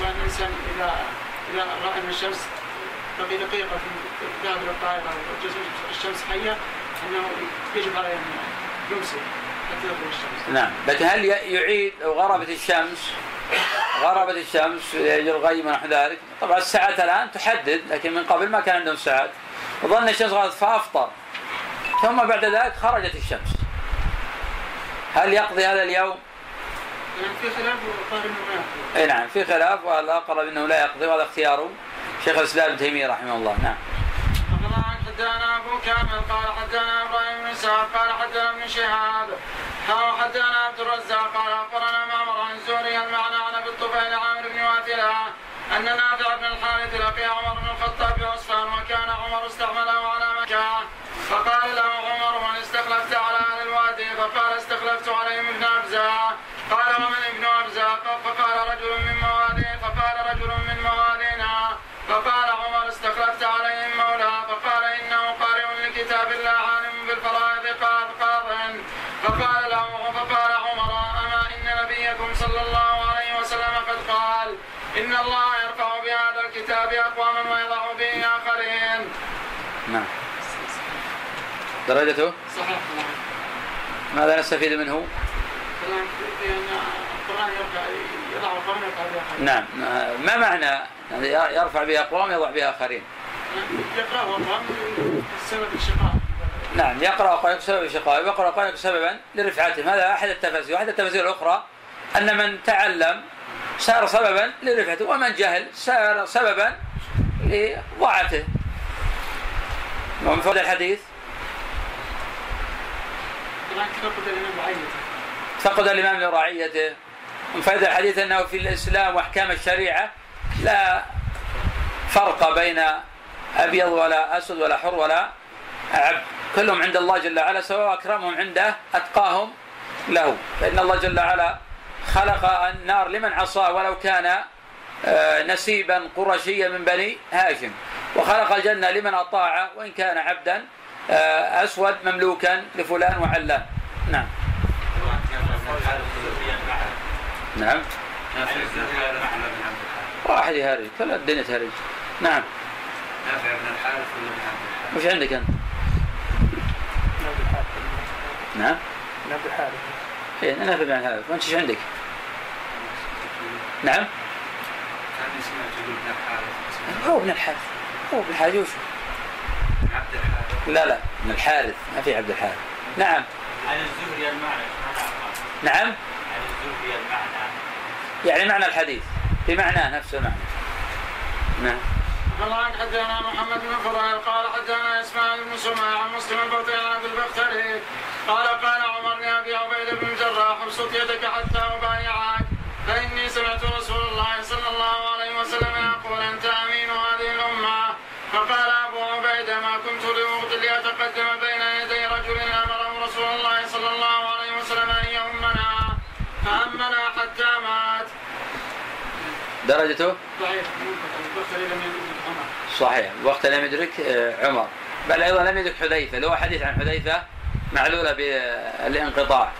S1: الإنسان إذا رأى أن الشمس. بقي دقيقة في ذهب إلى الطائرة الشمس حية؟ أنه يجب عليه أن يمسك حتى تغرب الشمس.
S2: نعم. لكن هل يعيد لو غربت الشمس؟ غربت الشمس يجي الغيم ونحو ذلك. طبعا الساعات الآن تحدد لكن من قبل ما كان عندهم ساعات. وظن الشمس غربت فأفطر. ثم بعد ذلك خرجت الشمس. هل يقضي هذا اليوم؟
S1: يعني في خلاف وقال انه ما يقضي.
S2: اي نعم في خلاف والأقرب إنه لا يقضي وهذا اختياره شيخ الإسلام ابن تيمية رحمه الله نعم
S1: حدثنا أبو كامل قال حدثنا إبراهيم بن إسحاق قال حدثنا ابن شهاب قال حدثنا عبد الرزاق قال أخبرنا معمر عن الزهري المعنى عن أبي الطفيل عامر بن واثلة أن نافع بن الحارث لقي عمر بن الخطاب بعصفان وكان عمر استعمله على مكة فقال له
S2: درجته؟
S1: صحيح
S2: ماذا نستفيد منه؟
S1: به.
S2: نعم. ما معنى؟ يعني يرفع بها أقوام يضع بها آخرين.
S1: يقراه اقوام سبب الشقاء.
S2: نعم يقرأ قرآن بسبب شقائه ويقرا قرآن سببا لرفعتهم هذا أحد التفاسير. واحد التفاسير الأخرى أن من تعلم صار سببا لرفعته ومن جهل صار سببا لضعفه. ومن فوائد الحديث؟ فقد الإمام لرعيته فائده الحديث أنه في الإسلام وأحكام الشريعة لا فرق بين أبيض ولا أسود ولا حر ولا عبد كلهم عند الله جل وعلا سواء أكرمهم عنده أتقاهم له. فإن الله جل وعلا خلق النار لمن عصاه ولو كان آه، نسيبا قرشيا من بني هاشم. وخلق الجنة لمن اطاع وإن كان عبدا آه، أسود مملوكا لفلان وعلان. نعم. نعم. واحد يهرج. كل الدنيا تهرج. نعم.
S8: نافع بن الحارث بن الحارث؟
S2: وش عندك
S4: أنت؟ الحارث
S2: نعم.
S4: نبي الحارث
S2: إيه أنا في هذا. وأنت إيش عندك؟ نعم.
S8: الحارث
S2: هو ابن الحارث. هو ابن الحارث. وش؟
S8: عبد الحارث
S2: لا لا ابن الحارث. ما في عبد الحارث. نعم.
S8: عن الزهري المعنى
S2: نعم.
S8: عن الزهري المعنى.
S2: يعني معنى الحديث. بمعناه نفس المعنى. نعم.
S1: قال عن حدثنا محمد بن فضيل قال حدثنا إسماعيل بن سماع عن مسلم عن ابي البختري قال قال عمر لابي عبيد بن الجراح ابسط يدك حتى أبايعك فإني
S2: درجته؟
S1: ضعيف
S2: صحيح. وقت لم يدرك آه، عمر. بل أيضا لم يدرك حذيفة. له حديث عن حذيفة معلولة بالانقطاع.